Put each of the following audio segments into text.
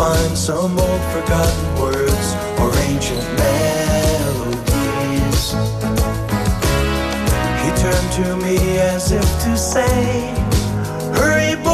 Find some old forgotten words or ancient melodies. He turned to me as if to say, Hurry, boy,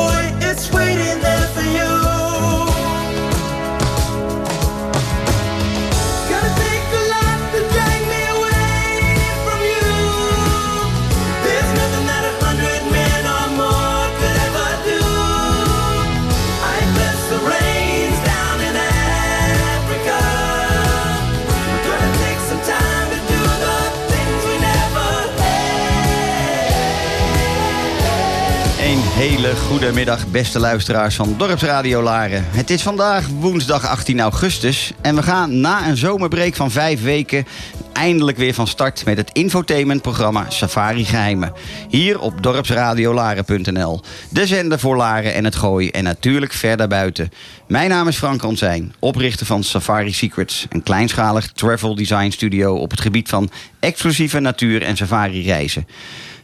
hele goede middag, beste luisteraars van Dorpsradio Laren. Het is vandaag woensdag 18 augustus en we gaan na een zomerbreek van vijf weken eindelijk weer van start met het infotainmentprogramma Safari Geheimen. Hier op dorpsradiolaren.nl. De zender voor Laren en het Gooi en natuurlijk verder buiten. Mijn naam is Frank Ronsijn, oprichter van Safari Secrets, een kleinschalig travel design studio op het gebied van exclusieve natuur- en safari reizen.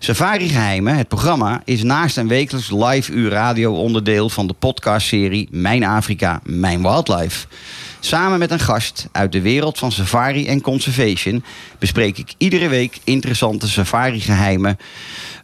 Safari Geheimen, het programma, is naast een wekelijks live uur radio onderdeel van de podcastserie Mijn Afrika, Mijn Wildlife. Samen met een gast uit de wereld van safari en conservation bespreek ik iedere week interessante safari-geheimen.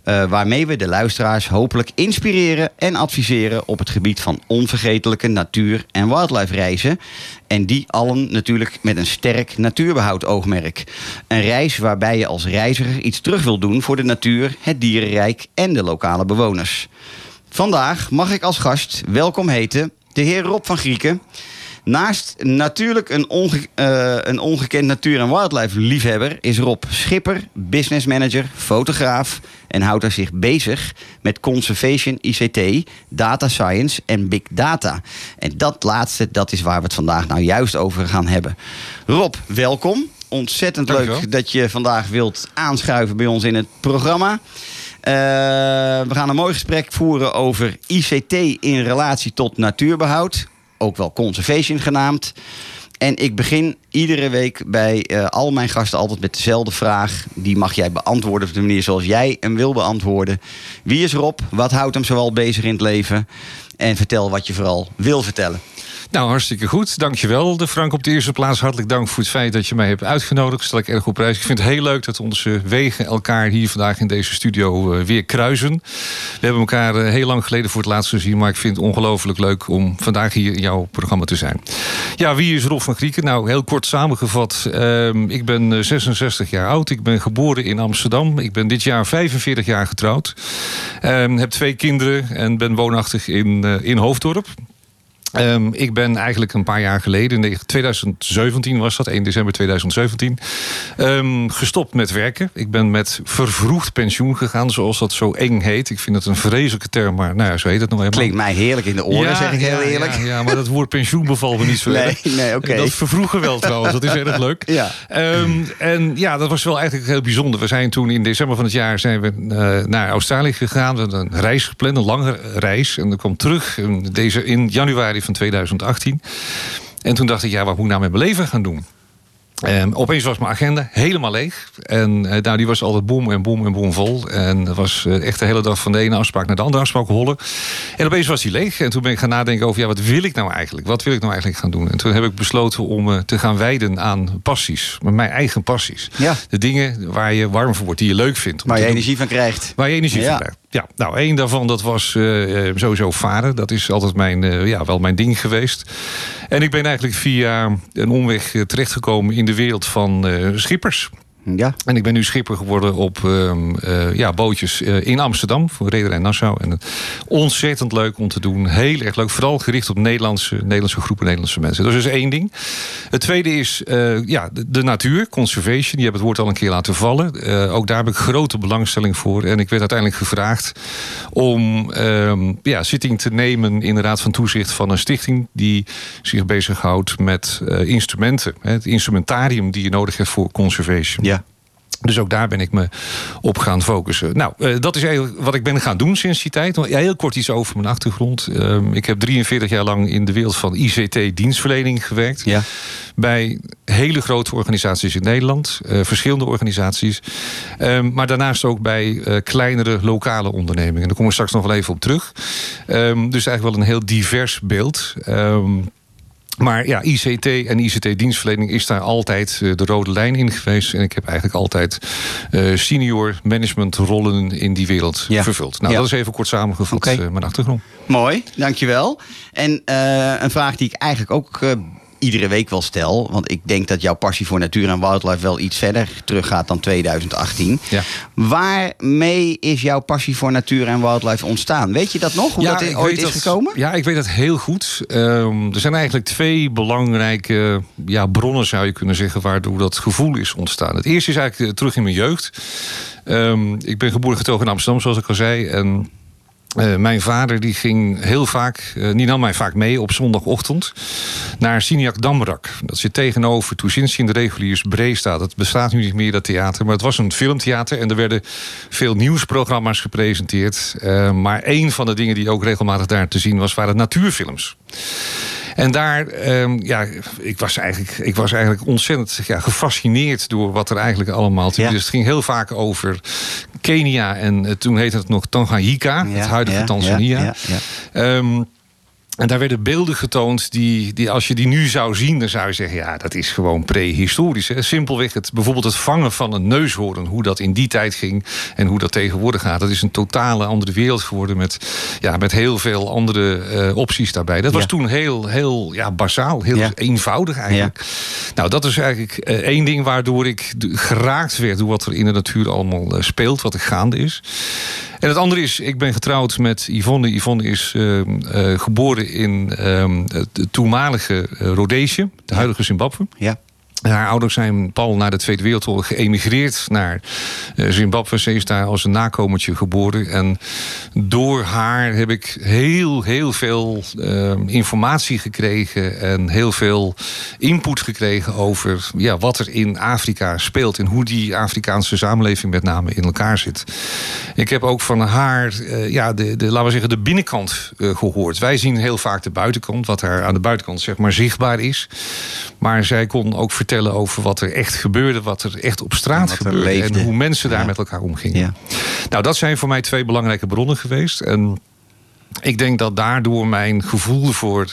Eh, waarmee we de luisteraars hopelijk inspireren en adviseren op het gebied van onvergetelijke natuur- en wildlife reizen. En die allen natuurlijk met een sterk natuurbehoud oogmerk. Een reis waarbij je als reiziger iets terug wil doen voor de natuur, het dierenrijk en de lokale bewoners. Vandaag mag ik als gast welkom heten de heer Rob van Grieken. Naast natuurlijk een, onge- eh, een ongekend natuur- en wildlife liefhebber is Rob Schipper, business manager, fotograaf en houdt er zich bezig met conservation ICT, data science en big data. En dat laatste, dat is waar we het vandaag nou juist over gaan hebben. Rob, welkom. Ontzettend Dankjewel. leuk dat je vandaag wilt aanschuiven bij ons in het programma. Eh, we gaan een mooi gesprek voeren over ICT in relatie tot natuurbehoud. Ook wel conservation genaamd. En ik begin iedere week bij eh, al mijn gasten altijd met dezelfde vraag. Die mag jij beantwoorden op de manier zoals jij hem wil beantwoorden. Wie is Rob? Wat houdt hem zoal bezig in het leven? En vertel wat je vooral wil vertellen. Nou, hartstikke goed. Dankjewel, de Frank. Op de eerste plaats hartelijk dank voor het feit dat je mij hebt uitgenodigd. Stel ik erg op prijs. Ik vind het heel leuk dat onze wegen elkaar hier vandaag in deze studio eh, weer kruisen. We hebben elkaar eh, heel lang geleden voor het laatst gezien. Maar ik vind het ongelooflijk leuk om vandaag hier in jouw programma te zijn. Ja, wie is Rob van Grieken? Nou, heel kort samengevat. ehm, ik ben eh, 66 jaar oud. Ik ben geboren in Amsterdam. Ik ben dit jaar 45 jaar getrouwd. Ehm, heb twee kinderen en ben woonachtig in, eh, in Hoofddorp. Ehm, ik ben eigenlijk een paar jaar geleden, in 2017 was dat, 1 december 2017, ehm, gestopt met werken. Ik ben met vervroegd pensioen gegaan, zoals dat zo eng heet. Ik vind het een vreselijke term, maar nou ja, zo heet het nog helemaal. Klinkt mij heerlijk in de oren, zeg ik heel ja, eerlijk. Ja, ja, maar dat woord pensioen bevalt me niet zo Nee, nee, oké. Dat vervroegen wel trouwens, dat is erg leuk. Ja. Ehm, en ja, dat was wel eigenlijk heel bijzonder. We zijn toen in december van het jaar zijn we, eh, naar Australië gegaan. We hadden een reis gepland, een lange reis. En dan kwam terug in, deze, in januari van 2018. En toen dacht ik, ja, wat moet ik nou met mijn leven gaan doen? Ehm, opeens was mijn agenda helemaal leeg. En eh, nou, die was altijd boom en boom en boom vol. En dat was eh, echt de hele dag van de ene afspraak naar de andere afspraak hollen. En opeens was die leeg. En toen ben ik gaan nadenken over, ja, wat wil ik nou eigenlijk? Wat wil ik nou eigenlijk gaan doen? En toen heb ik besloten om eh, te gaan wijden aan passies. Met mijn eigen passies. Ja. De dingen waar je warm voor wordt, die je leuk vindt. Waar je doen. energie van krijgt. Waar je energie Ja. van krijgt. Ja, nou, één daarvan dat was eh, sowieso varen. Dat is altijd mijn, eh, ja, wel mijn ding geweest. En ik ben eigenlijk via een omweg terechtgekomen in de wereld van schippers. Ja. En ik ben nu schipper geworden op ehm, eh, ja, bootjes eh, in Amsterdam voor Rederij Nassau. En het ontzettend leuk om te doen. Heel erg leuk. Vooral gericht op Nederlandse, Nederlandse groepen, Nederlandse mensen. Dat is dus één ding. Het tweede is eh, ja, de, de natuur, conservation. Je hebt het woord al een keer laten vallen. Ook daar heb ik grote belangstelling voor. En ik werd uiteindelijk gevraagd om ehm, ja, zitting te nemen in de Raad van Toezicht van een stichting die zich bezighoudt met instrumenten. Hè, het instrumentarium die je nodig hebt voor conservation. Ja. Dus ook daar ben ik me op gaan focussen. Nou, eh, dat is eigenlijk wat ik ben gaan doen sinds die tijd. Ja, heel kort iets over mijn achtergrond. Ehm, ik heb 43 jaar lang in de wereld van ICT-dienstverlening gewerkt. Ja. Bij hele grote organisaties in Nederland. eh, verschillende organisaties. Ehm, maar daarnaast ook bij eh, kleinere lokale ondernemingen. Daar komen we straks nog wel even op terug. Ehm, dus eigenlijk wel een heel divers beeld. Maar ja, ICT en ICT-dienstverlening is daar altijd eh, de rode lijn in geweest. En ik heb eigenlijk altijd eh, senior managementrollen in die wereld Ja. vervuld. Nou, Ja. dat is even kort samengevat Oké. eh, mijn achtergrond. Mooi, dankjewel. En eh, een vraag die ik eigenlijk ook eh, iedere week wel stel. Want ik denk dat jouw passie voor natuur en wildlife wel iets verder teruggaat dan 2018. Ja. Waarmee is jouw passie voor natuur en wildlife ontstaan? Weet je dat nog? Hoe dat ik ooit is dat- gekomen? Ja, ik weet dat heel goed. Ehm, er zijn eigenlijk twee belangrijke ja, bronnen, zou je kunnen zeggen, waardoor dat gevoel is ontstaan. Het eerste is eigenlijk eh, terug in mijn jeugd. Ehm, ik ben geboren en getogen in Amsterdam, zoals ik al zei. En eh, mijn vader die ging heel vaak, eh, die nam mij vaak mee op zondagochtend naar Signac Damrak. Dat zit tegenover Tuschinski in de reguliers Breestaat. Het bestaat nu niet meer, dat theater, maar het was een filmtheater en er werden veel nieuwsprogramma's gepresenteerd. Eh, maar een van de dingen die ook regelmatig daar te zien was, waren natuurfilms. En daar, ehm, ja, ik was eigenlijk, ik was eigenlijk ontzettend ja, gefascineerd door wat er eigenlijk allemaal te Ja. Dus het ging heel vaak over Kenia en eh, toen heette het nog Tanganyika, het huidige Tanzania. Ehm, en daar werden beelden getoond die, die, als je die nu zou zien, dan zou je zeggen: ja, dat is gewoon prehistorisch. Hè? Simpelweg het, bijvoorbeeld het vangen van een neushoorn, hoe dat in die tijd ging en hoe dat tegenwoordig gaat. Dat is een totale andere wereld geworden met, ja, met heel veel andere eh, opties daarbij. Dat was toen heel, heel ja, basaal, heel Ja. eenvoudig eigenlijk. Nou, dat is eigenlijk eh, één ding waardoor ik geraakt werd door wat er in de natuur allemaal eh, speelt, wat er gaande is. En het andere is, ik ben getrouwd met Yvonne. Yvonne is ehm, eh, geboren in ehm, het toenmalige eh, Rhodesië, de huidige Zimbabwe. Ja. Haar ouders zijn pal na de Tweede Wereldoorlog geëmigreerd naar eh, Zimbabwe. Ze is daar als een nakomertje geboren. En door haar heb ik heel, heel veel ehm, informatie gekregen. En heel veel input gekregen over ja, wat er in Afrika speelt. En hoe die Afrikaanse samenleving met name in elkaar zit. Ik heb ook van haar, eh, ja, de, de, laten we zeggen, de binnenkant eh, gehoord. Wij zien heel vaak de buitenkant, wat er aan de buitenkant zeg maar zichtbaar is. Maar zij kon ook vertellen over wat er echt gebeurde, wat er echt op straat gebeurde. leefde. En hoe mensen daar Ja. met elkaar omgingen. Ja. Nou, dat zijn voor mij twee belangrijke bronnen geweest. En ik denk dat daardoor mijn gevoel voor eh,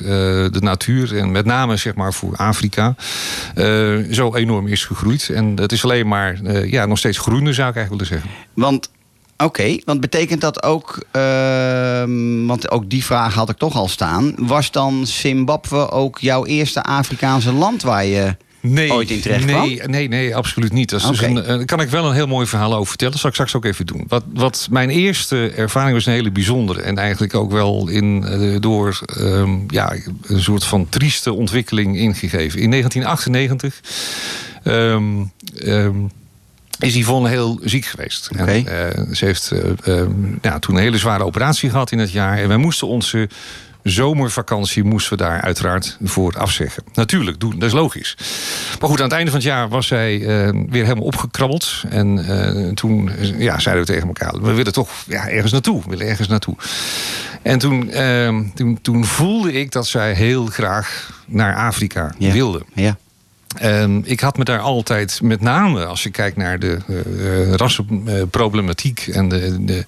de natuur en met name zeg maar voor Afrika eh, zo enorm is gegroeid. En het is alleen maar eh, ja, nog steeds groeiende, zou ik eigenlijk willen zeggen. Want, oké, want betekent dat ook, ehm, want ook die vraag had ik toch al staan. Was dan Zimbabwe ook jouw eerste Afrikaanse land waar je nee, ooit in terecht nee, kwam? Nee, nee, absoluut niet. Dat is dus een, eh, kan ik wel een heel mooi verhaal over vertellen. Dat zal ik straks ook even doen. Wat, wat mijn eerste ervaring was een hele bijzondere. En eigenlijk ook wel in, eh, door ehm, ja, een soort van trieste ontwikkeling ingegeven. In 1998 ehm, ehm, is Yvonne heel ziek geweest. En, Oké. eh, ze heeft eh, ehm, ja, toen een hele zware operatie gehad in het jaar. En wij moesten onze zomervakantie moesten we daar uiteraard voor afzeggen. Natuurlijk, doen, dat is logisch. Maar goed, aan het einde van het jaar was zij eh, weer helemaal opgekrabbeld. En eh, toen eh, ja, zeiden we tegen elkaar... we willen toch ja, ergens naartoe. We willen ergens naartoe. En toen, toen, toen voelde ik dat zij heel graag naar Afrika Ja. wilde. Ja. Ehm, ik had me daar altijd, met name als je kijkt naar de eh, rassenproblematiek en de, de,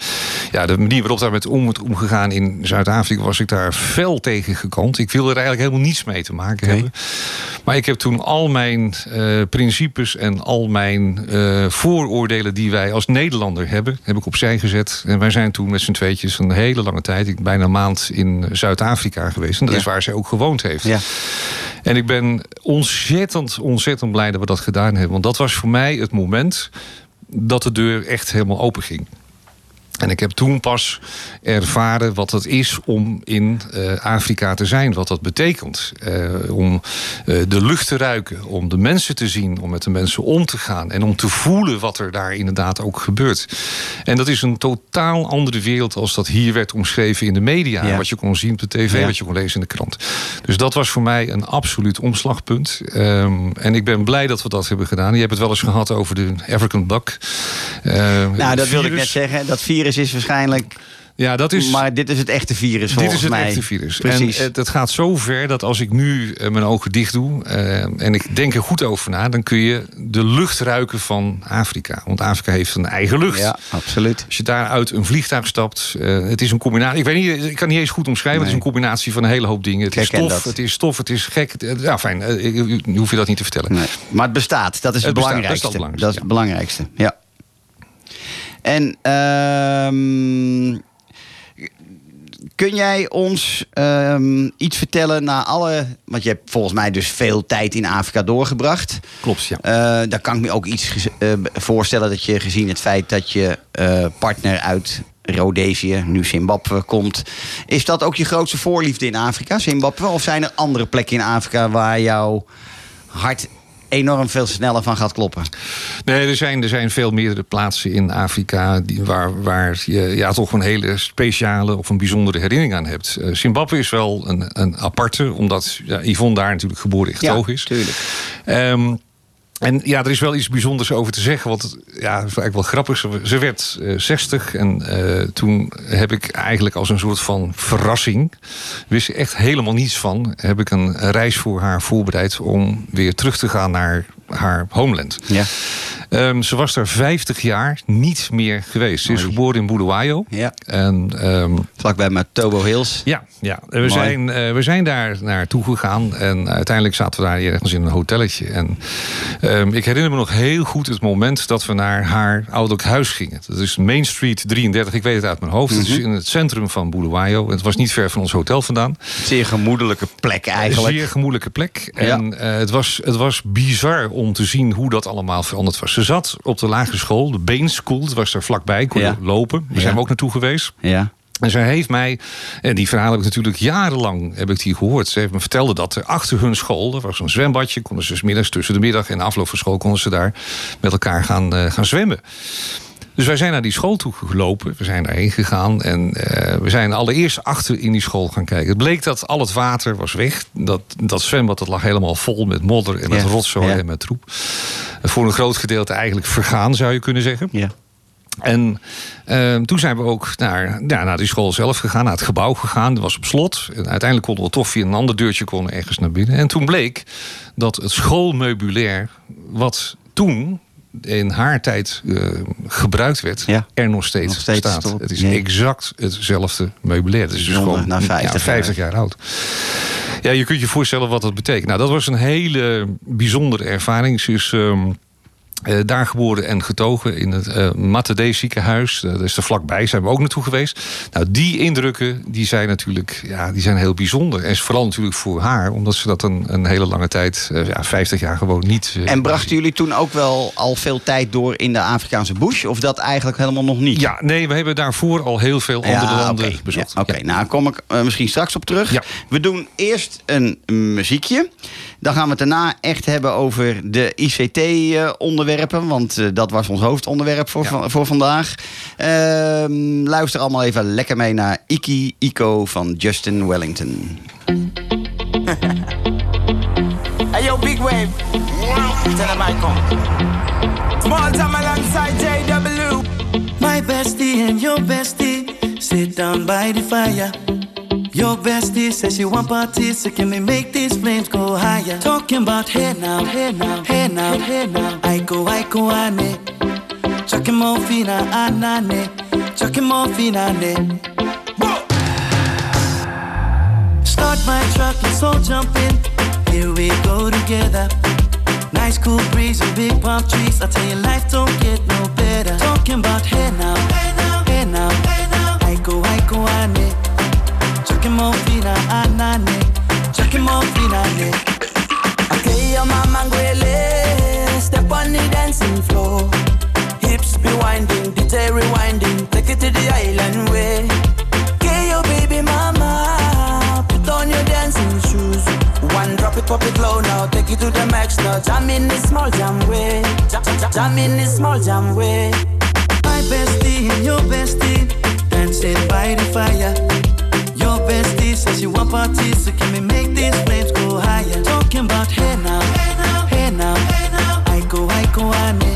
ja, de manier waarop daar met om wordt omgegaan in Zuid-Afrika, was ik daar fel tegen gekant. Ik wilde er eigenlijk helemaal niets mee te maken hebben. Maar ik heb toen al mijn eh, principes en al mijn vooroordelen die wij als Nederlander hebben, heb ik opzij gezet. En wij zijn toen met z'n tweetjes een hele lange tijd, ik bijna een maand in Zuid-Afrika geweest. En dat Ja. is waar zij ook gewoond heeft. Ja. En ik ben ontzettend, ontzettend blij dat we dat gedaan hebben. Want dat was voor mij het moment dat de deur echt helemaal open ging. En ik heb toen pas ervaren wat het is om in eh, Afrika te zijn. Wat dat betekent. Eh, om eh, de lucht te ruiken. Om de mensen te zien. Om met de mensen om te gaan. En om te voelen wat er daar inderdaad ook gebeurt. En dat is een totaal andere wereld als dat hier werd omschreven in de media. Ja. Wat je kon zien op de tv, Ja. wat je kon lezen in de krant. Dus dat was voor mij een absoluut omslagpunt. Ehm, en ik ben blij dat we dat hebben gedaan. Je hebt het wel eens gehad over de African Buck. Eh, Nou, dat wilde ik net zeggen. Dat virus is waarschijnlijk... Ja, dat is. Maar dit is het echte virus Dit volgens is het mij. echte virus. Precies. En het, het gaat zo ver dat als ik nu eh, mijn ogen dicht doe eh, en ik denk er goed over na, dan kun je de lucht ruiken van Afrika. Want Afrika heeft een eigen lucht. ja, absoluut. Als je daar uit een vliegtuig stapt, eh, het is een combinatie. Ik weet niet, ik kan niet eens goed omschrijven. Het is een combinatie van een hele hoop dingen. Het Ik is stof, dat. het is stof, het is gek. Ja, fijn. hoef je dat niet te vertellen. Nee. Maar het bestaat. Dat is het, Het bestaat, dat is belangrijkste. het Dat is het belangrijkste, belangrijkste. Ja. En ehm, kun jij ons ehm, iets vertellen na alle... Want je hebt volgens mij dus veel tijd in Afrika doorgebracht. Klopt, ja. Eh, daar kan ik me ook iets eh, voorstellen dat je gezien het feit dat je eh, partner uit Rhodesië, nu Zimbabwe, komt. Is dat ook je grootste voorliefde in Afrika, Zimbabwe? Of zijn er andere plekken in Afrika waar jouw hart enorm veel sneller van gaat kloppen? Nee, er zijn, er zijn veel meerdere plaatsen in Afrika die, waar, waar je ja, toch een hele speciale of een bijzondere herinnering aan hebt. Eh, Zimbabwe is wel een, een aparte, omdat ja, Yvonne daar natuurlijk geboren en getogen is. tuurlijk. Ehm, en ja, er is wel iets bijzonders over te zeggen. Want ja, dat is eigenlijk wel grappig. Ze, werd eh 60 en eh, toen heb ik eigenlijk als een soort van verrassing... wist ik echt helemaal niets van... heb ik een reis voor haar voorbereid om weer terug te gaan naar haar homeland. Ja. Ehm, ze was daar 50 jaar niet meer geweest. Ze is Mooi. geboren in Bulawayo. Ja. En ehm, Vlakbij Matobo Hills. ja, ja. We, Mooi. zijn, eh, we zijn daar naartoe gegaan. En uiteindelijk zaten we daar ergens in een hotelletje. En ehm, ik herinner me nog heel goed het moment dat we naar haar ouderlijk huis gingen. Dat is Main Street 33, ik weet het uit mijn hoofd. Het is in het centrum van Bulawayo. Het was niet ver van ons hotel vandaan. Zeer gemoedelijke plek eigenlijk. zeer gemoedelijke plek. En eh, het, was, het was bizar om te zien hoe dat allemaal veranderd was. Ze zat op de lagere school, de Bain School. Het was daar vlakbij, kon je Ja. lopen. Daar Ja. zijn we ook naartoe geweest. Ja. En zij heeft mij, en die verhalen heb ik natuurlijk jarenlang heb ik die gehoord. Ze heeft me vertelde dat er achter hun school, er was een zwembadje, konden ze 's middags tussen de middag en de afloop van school konden ze daar met elkaar gaan, eh, gaan zwemmen. Dus wij zijn naar die school toe gelopen. We zijn daarheen gegaan. En eh, we zijn allereerst achter in die school gaan kijken. Het bleek dat al het water was weg. Dat, dat zwembad dat lag helemaal vol met modder en met Ja, rotzooi ja. en met troep. Voor een groot gedeelte eigenlijk vergaan, zou je kunnen zeggen. Ja. En ehm, toen zijn we ook naar, ja, naar die school zelf gegaan, naar het gebouw gegaan. Dat was op slot. En uiteindelijk konden we toch via een ander deurtje konden ergens naar binnen. En toen bleek dat het schoolmeubilair, wat toen in haar tijd eh, gebruikt werd, Ja. er nog steeds, Nog steeds staat. Het is exact hetzelfde meubilair. Het is dus gewoon na 50 ja, 50 jaar oud. Ja, je kunt je voorstellen wat dat betekent. Nou, dat was een hele bijzondere ervaring. Ze is ehm, Eh, daar geboren en getogen in het uh, Mathede ziekenhuis. Uh, dat is er vlakbij, zijn we ook naartoe geweest. Nou, die indrukken die zijn natuurlijk ja, die zijn heel bijzonder. En vooral natuurlijk voor haar, omdat ze dat een, een hele lange tijd, uh, ja, 50 jaar gewoon niet. en brachten jullie toen ook wel al veel tijd door in de Afrikaanse bush? Of dat eigenlijk helemaal nog niet? Ja, nee, we hebben daarvoor al heel veel andere ja, landen okay. bezocht. Ja, Oké, okay. nou kom ik misschien straks op terug. We doen eerst een muziekje. Dan gaan we het daarna echt hebben over de ICT-onderwerpen. Want uh, dat was ons hoofdonderwerp voor, ja. voor vandaag. Uh, luister allemaal even lekker mee naar Iki Iko van Justin Wellington. hey yo, Big Wave. Tell him I come. Small time alongside JW. My bestie and your bestie sit down by the fire. Your bestie says she want parties, so can we make these flames go higher? Talking about hey now, hey now, hey now, hey now. I go, I go, ane. Chucking more fina, anane. Chucking more fina, ne. Start my truck, let's all jump in. Here we go together. Nice cool breeze and big palm trees. I tell you, life don't get no better. Talking about hey now, hey now, hey now, hey now. I go, I go, ane. More fina, anane. Ah, Chucking more fina, ne. Okay, your mama ngwele. Step on the dancing floor. Hips be winding, DJ rewinding. Take it to the island way. Okay, your baby mama. Put on your dancing shoes. One drop it, pop it low now. Take it to the max now. Jam in this small jam way. Jam, jam, jam in this small jam way. My bestie and your bestie dancing by the fire. Says you want parties, so can we make these flames go higher? Talking about hey now, hey now, hey now, hey now. I go, I go, ane. Chucking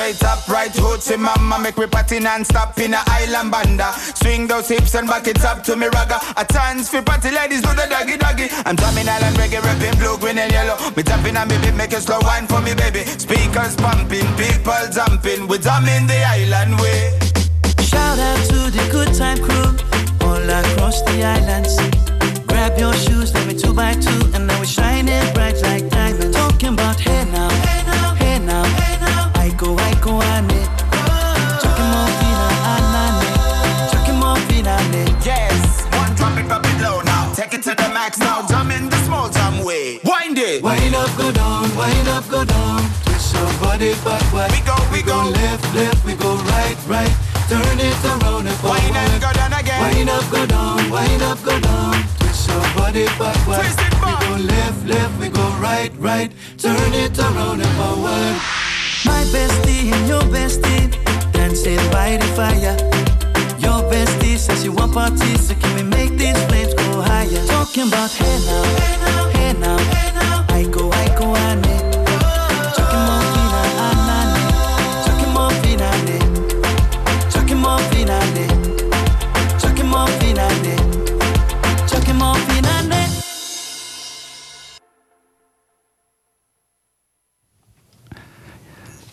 straight up, right hoochie mama Make me party non-stop in a island banda. Swing those hips and back it up to me ragga. A chance for party ladies do the doggy doggy. I'm drumming island reggae, rapping blue, green and yellow. Me tapping on me beat, make a slow wine for me baby. Speakers pumping, people jumping. We drumming the island way. Shout out to the good time crew all across the islands. Grab your shoes, let me two by two, and now we're shining bright like diamonds. Talking about hey now, go, I go, ane. Chucking more fina, anane. Chucking more ne. Yes, one drop it, drop it low now Take it to the max now, jam in the small jam way Wind it Wind up, go down, wind up, go down. Twist your body backward. We go, we go. left, left, we go right, right. Turn it around and forward. Wind and go down again Wind up, go down, wind up, go down. Twist your body backward. Twist it back. We go left, left, we go right, right. Turn it around and forward. My bestie and your bestie dancing by the fire. Your bestie says you want parties, so can we make these flames go higher? Talking about hey now, hey now, hey now, hey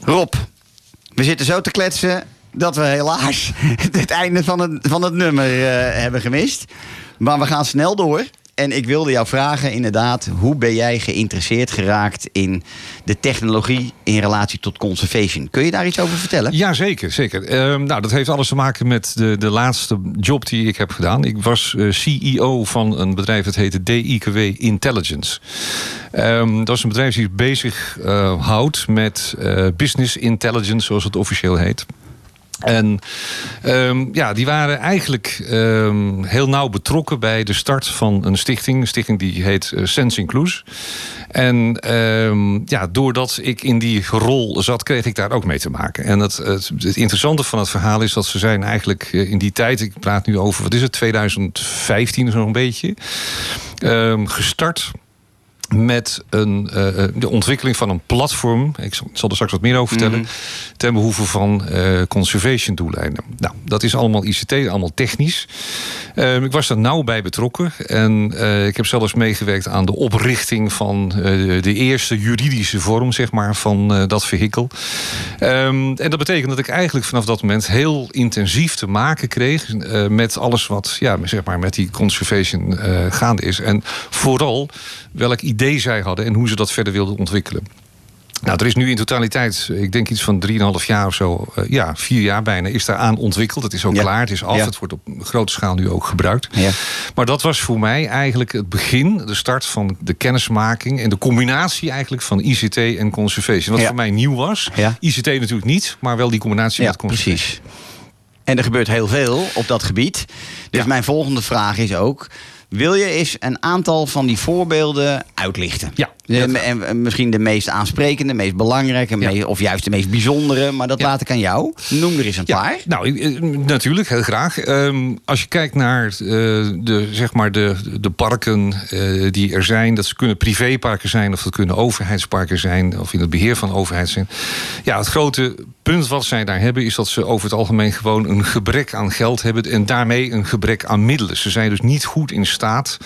Rob, we zitten zo te kletsen dat we helaas het einde van het, van het nummer eh, hebben gemist. Maar we gaan snel door. En ik wilde jou vragen, inderdaad, hoe ben jij geïnteresseerd geraakt in de technologie in relatie tot conservation? Kun je daar iets over vertellen? Ja, zeker. zeker. Ehm, nou, dat heeft alles te maken met de, de laatste job die ik heb gedaan. Ik was eh, CEO van een bedrijf dat heette DIKW Intelligence. Ehm, dat is een bedrijf die zich bezig eh, houdt met eh, business intelligence, zoals het officieel heet. En ehm, ja, die waren eigenlijk ehm, heel nauw betrokken bij de start van een stichting. Een stichting die heet uh, Sense Inclus. En ehm, ja, doordat ik in die rol zat, kreeg ik daar ook mee te maken. En het, het, het interessante van het verhaal is dat ze zijn eigenlijk eh, in die tijd... ik praat nu over, wat is het, 2015 zo'n beetje... gestart met een, eh, eh, de ontwikkeling van een platform. Ik zal, er straks wat meer over vertellen. Mhm. Ten behoeve van eh, conservation doeleinden. Nou, dat is allemaal ICT, allemaal technisch. Ehm, ik was daar nauw bij betrokken. En ik heb zelfs meegewerkt aan de oprichting van de eerste juridische vorm, zeg maar, van dat vehikel. Ehm, en dat betekent dat ik eigenlijk vanaf dat moment heel intensief te maken kreeg met alles wat, ja, zeg maar, met die conservation gaande is. En vooral welk idee zij hadden en hoe ze dat verder wilden ontwikkelen. Nou, er is nu in totaliteit, ik denk iets van 3,5 jaar of zo, eh, ja, vier jaar bijna, is daar aan ontwikkeld. Het is ook Ja. klaar, het is af, Ja. het wordt op grote schaal nu ook gebruikt. Ja. Maar dat was voor mij eigenlijk het begin, de start van de kennismaking en de combinatie eigenlijk van ICT en conservation. Wat voor mij nieuw was. ICT natuurlijk niet, maar wel die combinatie Ja, met conservation. precies. En er gebeurt heel veel op dat gebied. Dus mijn volgende vraag is ook... Wil je eens een aantal van die voorbeelden uitlichten? Ja. En, en misschien de meest aansprekende, meest belangrijke... Ja. of juist de meest bijzondere, maar dat Ja. laat ik aan jou. Noem er eens een paar. nou, eh, natuurlijk, heel graag. Ehm, als je kijkt naar eh, de, zeg maar de, de parken eh, die er zijn, dat ze kunnen privéparken zijn of dat kunnen overheidsparken zijn of in het beheer van overheid zijn. Ja, het grote punt wat zij daar hebben is dat ze over het algemeen gewoon een gebrek aan geld hebben en daarmee een gebrek aan middelen. Ze zijn dus niet goed in staat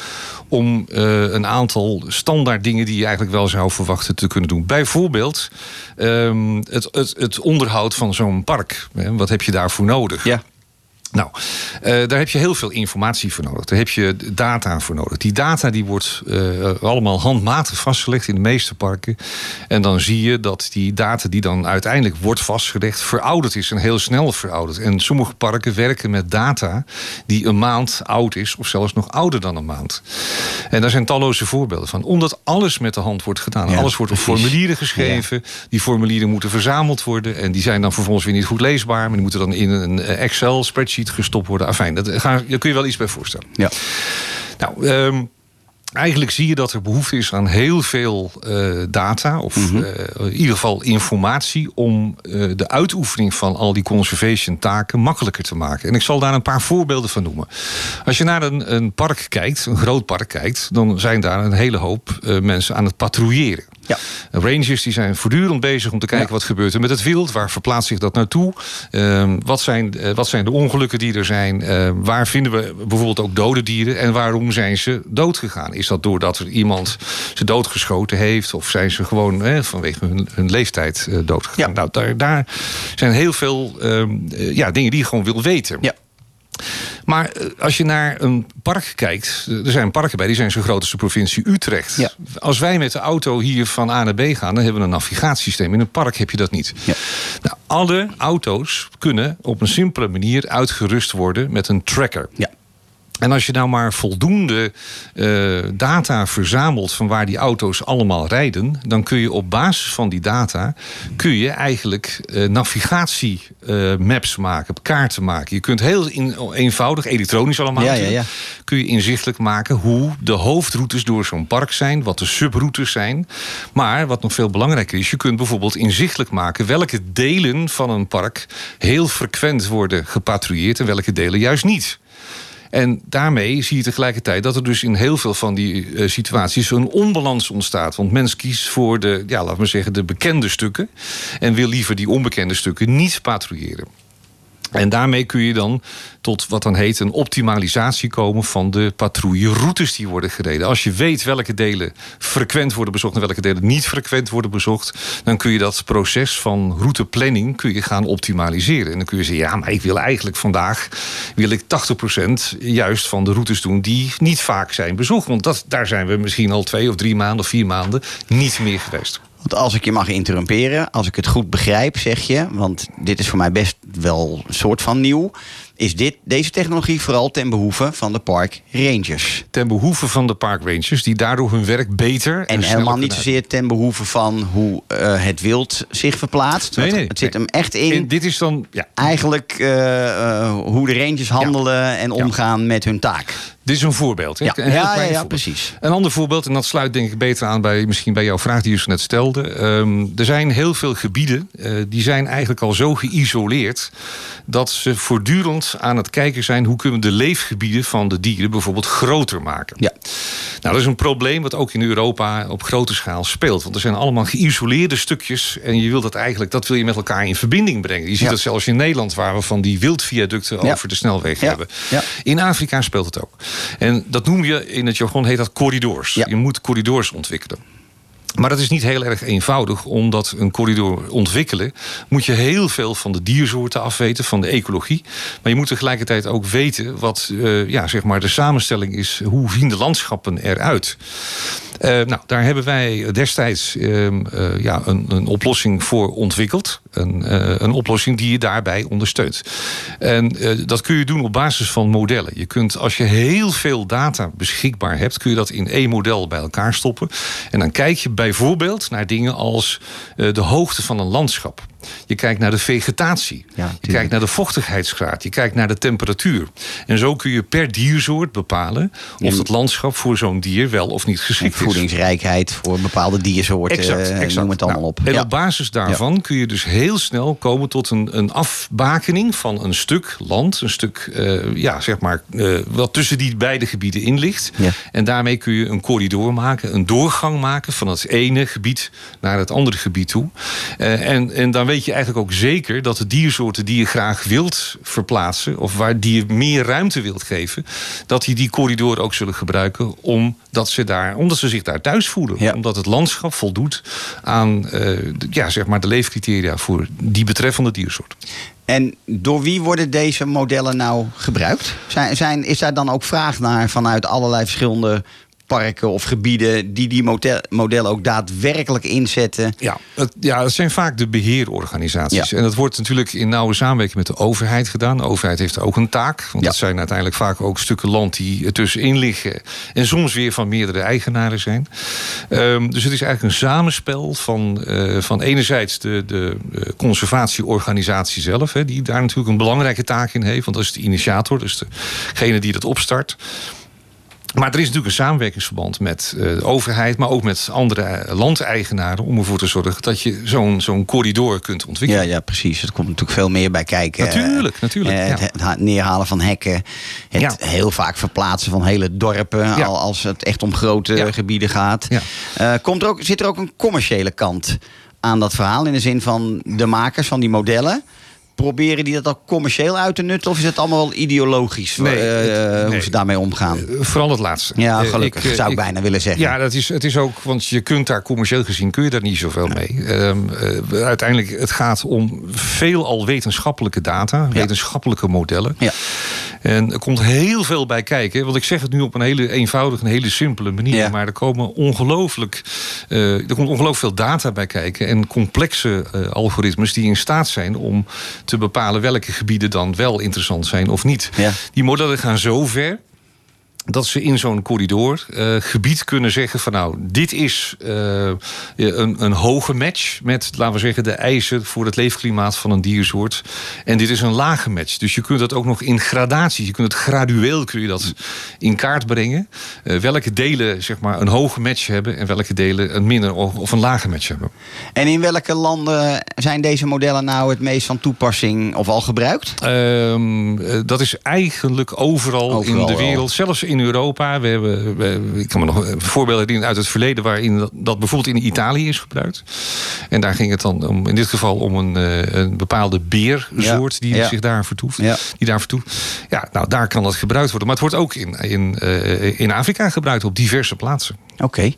om een aantal standaard dingen die je eigenlijk wel zou verwachten te kunnen doen. Bijvoorbeeld ehm, het, het, het onderhoud van zo'n park. Wat heb je daarvoor nodig? Ja. Nou, eh, daar heb je heel veel informatie voor nodig. Daar heb je data voor nodig. Die data die wordt eh, allemaal handmatig vastgelegd in de meeste parken. En dan zie je dat die data die dan uiteindelijk wordt vastgelegd... verouderd is en heel snel verouderd. En sommige parken werken met data die een maand oud is... of zelfs nog ouder dan een maand. En daar zijn talloze voorbeelden van. Omdat alles met de hand wordt gedaan. Ja, alles wordt op precies. formulieren geschreven. Die formulieren moeten verzameld worden. En die zijn dan vervolgens weer niet goed leesbaar. Maar die moeten dan in een eh, Excel-spreadsheet gestopt worden. Afijn, dat, ga, daar kun je wel iets bij voorstellen. Ja. Nou, ehm, eigenlijk zie je dat er behoefte is aan heel veel eh, data. Of Mhm. eh, in ieder geval informatie. Om eh, de uitoefening van al die conservation taken makkelijker te maken. En ik zal daar een paar voorbeelden van noemen. Als je naar een, een park kijkt, een groot park kijkt. Dan zijn daar een hele hoop eh, mensen aan het patrouilleren. Ja. Rangers die zijn voortdurend bezig om te kijken Ja. wat gebeurt er met het wild. Waar verplaatst zich dat naartoe? Ehm, wat, zijn, eh, wat zijn de ongelukken die er zijn? Eh, waar vinden we bijvoorbeeld ook dode dieren? En waarom zijn ze doodgegaan? Is dat doordat er iemand ze doodgeschoten heeft? Of zijn ze gewoon eh, vanwege hun, hun leeftijd eh, doodgegaan? Ja. Nou, daar, daar zijn heel veel ehm, eh, ja, dingen die je gewoon wil weten. Ja. Maar eh, als je naar een park kijkt, eh, er zijn parken bij, die zijn zo groot als de provincie Utrecht. Ja. Als Als wij met de auto hier van A naar B gaan, dan hebben we een navigatiesysteem. In een park heb je dat niet. Ja. Nou, alle auto's kunnen op een simpele manier uitgerust worden met een tracker. Ja. En als je nou maar voldoende eh, data verzamelt van waar die auto's allemaal rijden, dan kun je op basis van die data kun je eigenlijk eh, navigatiemaps maken, kaarten maken. Je kunt heel in- eenvoudig, elektronisch allemaal, Ja, kun je inzichtelijk maken hoe de hoofdroutes door zo'n park zijn, wat de subroutes zijn. Maar wat nog veel belangrijker is, je kunt bijvoorbeeld inzichtelijk maken welke delen van een park heel frequent worden gepatrouilleerd en welke delen juist niet. En daarmee zie je tegelijkertijd dat er dus in heel veel van die eh, situaties een onbalans ontstaat. Want mens kiest voor de, ja, laten we zeggen, de bekende stukken. En wil liever die onbekende stukken niet patrouilleren. En daarmee kun je dan tot wat dan heet een optimalisatie komen van de patrouilleroutes die worden gereden. Als je weet welke delen frequent worden bezocht en welke delen niet frequent worden bezocht, dan kun je dat proces van routeplanning kun je gaan optimaliseren. En dan kun je zeggen, ja, maar ik wil eigenlijk vandaag wil ik 80% juist van de routes doen die niet vaak zijn bezocht. Want dat, daar zijn we misschien al twee of drie maanden of vier maanden niet meer geweest. Want als ik je mag interrumperen, als ik het goed begrijp, zeg je, want dit is voor mij best wel een soort van nieuw, is dit, deze technologie vooral ten behoeve van de park rangers. Ten behoeve van de parkrangers die daardoor hun werk beter en, En helemaal niet zozeer ten behoeve van hoe eh, het wild zich verplaatst. Nee, het zit nee. hem echt in. En dit is dan, ja, Eigenlijk eh, eh, hoe de rangers handelen en omgaan met hun taak. Dit is een voorbeeld. Hè? Ja, Een ja, ja, klein ja, voorbeeld. precies. Een ander voorbeeld, en dat sluit denk ik beter aan bij misschien bij jouw vraag die je zo net stelde. Ehm, er zijn heel veel gebieden, eh, die zijn eigenlijk al zo geïsoleerd dat ze voortdurend aan het kijken zijn hoe kunnen we de leefgebieden van de dieren bijvoorbeeld groter maken. Ja. Nou, dat is een probleem wat ook in Europa op grote schaal speelt. Want er zijn allemaal geïsoleerde stukjes. En je wil dat eigenlijk, dat wil je met elkaar in verbinding brengen. Je ziet Ja. dat zelfs in Nederland, waar we van die wildviaducten over de snelweg hebben. Ja. In Afrika speelt het ook. En dat noem je in het jargon heet dat corridors. Ja. Je moet corridors ontwikkelen. Maar dat is niet heel erg eenvoudig, omdat een corridor ontwikkelen moet je heel veel van de diersoorten afweten, van de ecologie. Maar je moet tegelijkertijd ook weten wat eh, ja, zeg maar de samenstelling is. Hoe zien de landschappen eruit? Eh, nou, daar hebben wij destijds ehm, eh, ja, een, een oplossing voor ontwikkeld. Een, eh, een oplossing die je daarbij ondersteunt. En dat kun je doen op basis van modellen. Je kunt, als je heel veel data beschikbaar hebt, kun je dat in één model bij elkaar stoppen. En dan kijk je bijvoorbeeld naar dingen als de hoogte van een landschap. Je kijkt naar de vegetatie. Ja, je kijkt naar de vochtigheidsgraad. Je kijkt naar de temperatuur. En zo kun je per diersoort bepalen of het landschap voor zo'n dier wel of niet geschikt is. Voedingsrijkheid voor bepaalde diersoorten. Exact, eh, exact. Noem het allemaal Nou, op. En Ja. op basis daarvan kun je dus heel snel komen tot een, een afbakening van een stuk land. Een stuk, eh, ja, zeg maar, eh, wat tussen die beide gebieden in ligt. Ja. En daarmee kun je een corridor maken, een doorgang maken van het ene gebied naar het andere gebied toe. En, en dan weet je eigenlijk ook zeker dat de diersoorten die je graag wilt verplaatsen, of waar die je meer ruimte wilt geven, dat die die corridor ook zullen gebruiken omdat ze, daar, omdat ze zich daar thuis voelen. Ja. Omdat het landschap voldoet aan eh, de, ja, zeg maar de leefcriteria voor die betreffende diersoort. En door wie worden deze modellen nou gebruikt? Zijn, zijn, is daar dan ook vraag naar vanuit allerlei verschillende parken of gebieden die die model- modellen ook daadwerkelijk inzetten? Ja, het, ja, dat zijn vaak de beheerorganisaties. Ja. En dat wordt natuurlijk in nauwe samenwerking met de overheid gedaan. De overheid heeft ook een taak. Want Ja. dat zijn uiteindelijk vaak ook stukken land die er tussenin liggen. En soms weer van meerdere eigenaren zijn. Ehm, dus het is eigenlijk een samenspel van, eh, van enerzijds de, de eh, conservatieorganisatie zelf. Hè, die daar natuurlijk een belangrijke taak in heeft. Want dat is de initiator, dus degene die dat opstart. Maar er is natuurlijk een samenwerkingsverband met eh, de overheid, maar ook met andere eh, landeigenaren. om ervoor te zorgen dat je zo'n zo'n corridor kunt Ja, ontwikkelen. ja, precies. Er komt natuurlijk veel meer bij kijken. Natuurlijk, natuurlijk, Eh, ja. Het, het ha- neerhalen van hekken. Het Ja. heel vaak verplaatsen van hele dorpen. Ja. Al als het echt om grote Ja. gebieden gaat. Ja. Eh, komt er ook, zit er ook een commerciële kant aan dat verhaal? In de zin van de makers van die modellen. Proberen die dat ook commercieel uit te nutten? Of is het allemaal wel ideologisch Nee, eh, het- hoe nee. ze daarmee omgaan? Eh, Vooral het laatste. Ja, Eh, gelukkig ik, eh, zou ik, ik- bijna willen zeggen. Ja, dat is, het is ook, want je kunt daar commercieel gezien kun je daar niet zoveel mee. Eh, uiteindelijk, het gaat om veelal wetenschappelijke data, wetenschappelijke modellen. Ja. En er komt heel veel bij kijken. Want ik zeg het nu op een hele eenvoudige, een hele simpele manier. Ja. Maar er komen ongelooflijk, eh, er komt ongelooflijk veel data bij kijken. En complexe eh, algoritmes die in staat zijn om te bepalen welke gebieden dan wel interessant zijn of niet. Ja. Die modellen gaan zo ver dat ze in zo'n corridor eh, gebied kunnen zeggen van nou, dit is eh, een, een hoge match met, laten we zeggen, de eisen voor het leefklimaat van een diersoort. En dit is een lage match. Dus je kunt dat ook nog in gradaties, je kunt het gradueel kun je dat in kaart brengen. Eh, welke delen zeg maar een hoge match hebben en welke delen een minder of een lage match hebben. En in welke landen zijn deze modellen nou het meest van toepassing of al gebruikt? Ehm, eh, dat is eigenlijk overal, Overal in de wel. wereld. Zelfs in Europa. We hebben, we- ik kan me nog eh, voorbeelden herinneren uit het verleden... waarin dat, bijvoorbeeld in Italië is gebruikt. En daar ging het dan om, in dit geval om een, eh, een bepaalde beersoort... Ja, die ja. zich daar vertoeft. Ja. Die daar vertoeft. Ja, nou, daar kan dat gebruikt worden. Maar het wordt ook in, in, eh, in Afrika gebruikt op diverse plaatsen. Oké.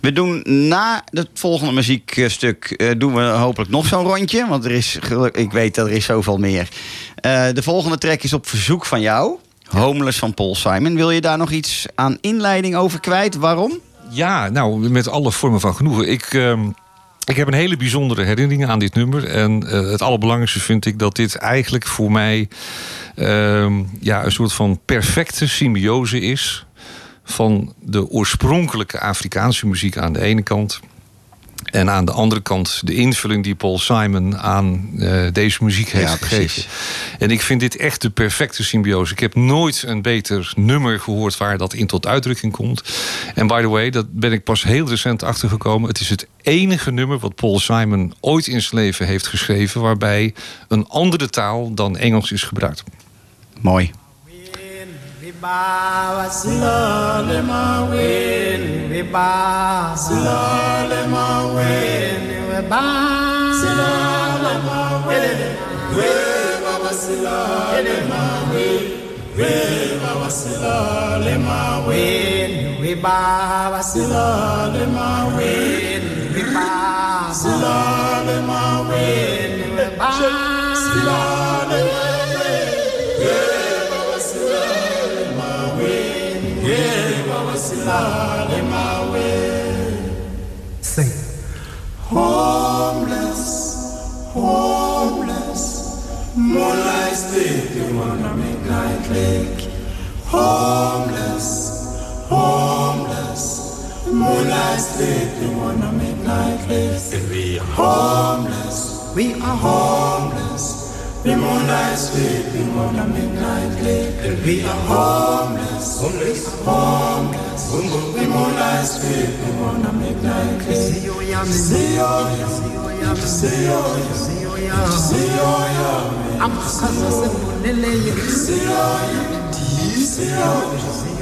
We doen na het volgende muziekstuk doen we hopelijk nog zo'n rondje. Want er is, ik weet dat er is zoveel meer. Eh, de volgende track is op verzoek van jou. Homeless van Paul Simon. Wil je daar nog iets aan inleiding over kwijt? Waarom? Ja, nou, met alle vormen van genoegen. Ik, ehm, ik heb een hele bijzondere herinnering aan dit nummer. En eh, het allerbelangrijkste vind ik dat dit eigenlijk voor mij ehm, ja, een soort van perfecte symbiose is van de oorspronkelijke Afrikaanse muziek aan de ene kant. En aan de andere kant de invulling die Paul Simon aan eh, deze muziek heeft Ja, gegeven. En ik vind dit echt de perfecte symbiose. Ik heb nooit een beter nummer gehoord waar dat in tot uitdrukking komt. En by the way, dat ben ik pas heel recent achtergekomen. Het is het enige nummer wat Paul Simon ooit in zijn leven heeft geschreven... waarbij een andere taal dan Engels is gebruikt. Mooi. Baba slowly my win, we ba slowly my win, we ba slowly my win, we baba slowly my win, we baba slowly my win, we baba slowly my win, we ba slowly my win, we ba slowly my win. Maweni we ba silale Sing. Homeless, homeless, moonlight sleeping on a midnight lake. Homeless, homeless, moonlight sleeping on a midnight lake. And we are homeless, we are homeless. Be more night sleep, be more than midnight sleep. we'll be a homeless, homeless, homeless. Be more night sleep, be more than midnight sleep. See you, yam, see you, see you, yam, see you, see see. I'm a cousin, see see see.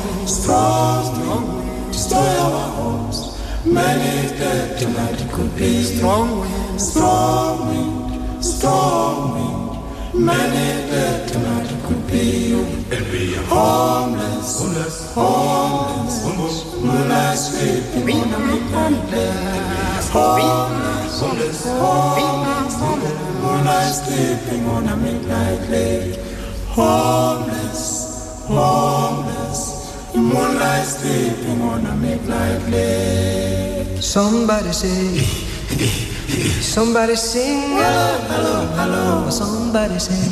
strong, destroy our homes. Many dead tonight could be. Strong wind, strong wind, strong wind. Many dead tonight could be. And are homeless, homeless, homeless, homeless. Moonlight sleeping on a midnight lake. Homeless, homeless, homeless, homeless. Moonlight sleeping on a midnight lake. Homeless, homeless. Moonlight sleeping on a midnight lake. Somebody say, somebody sing, hello, hello, hello. Somebody sing,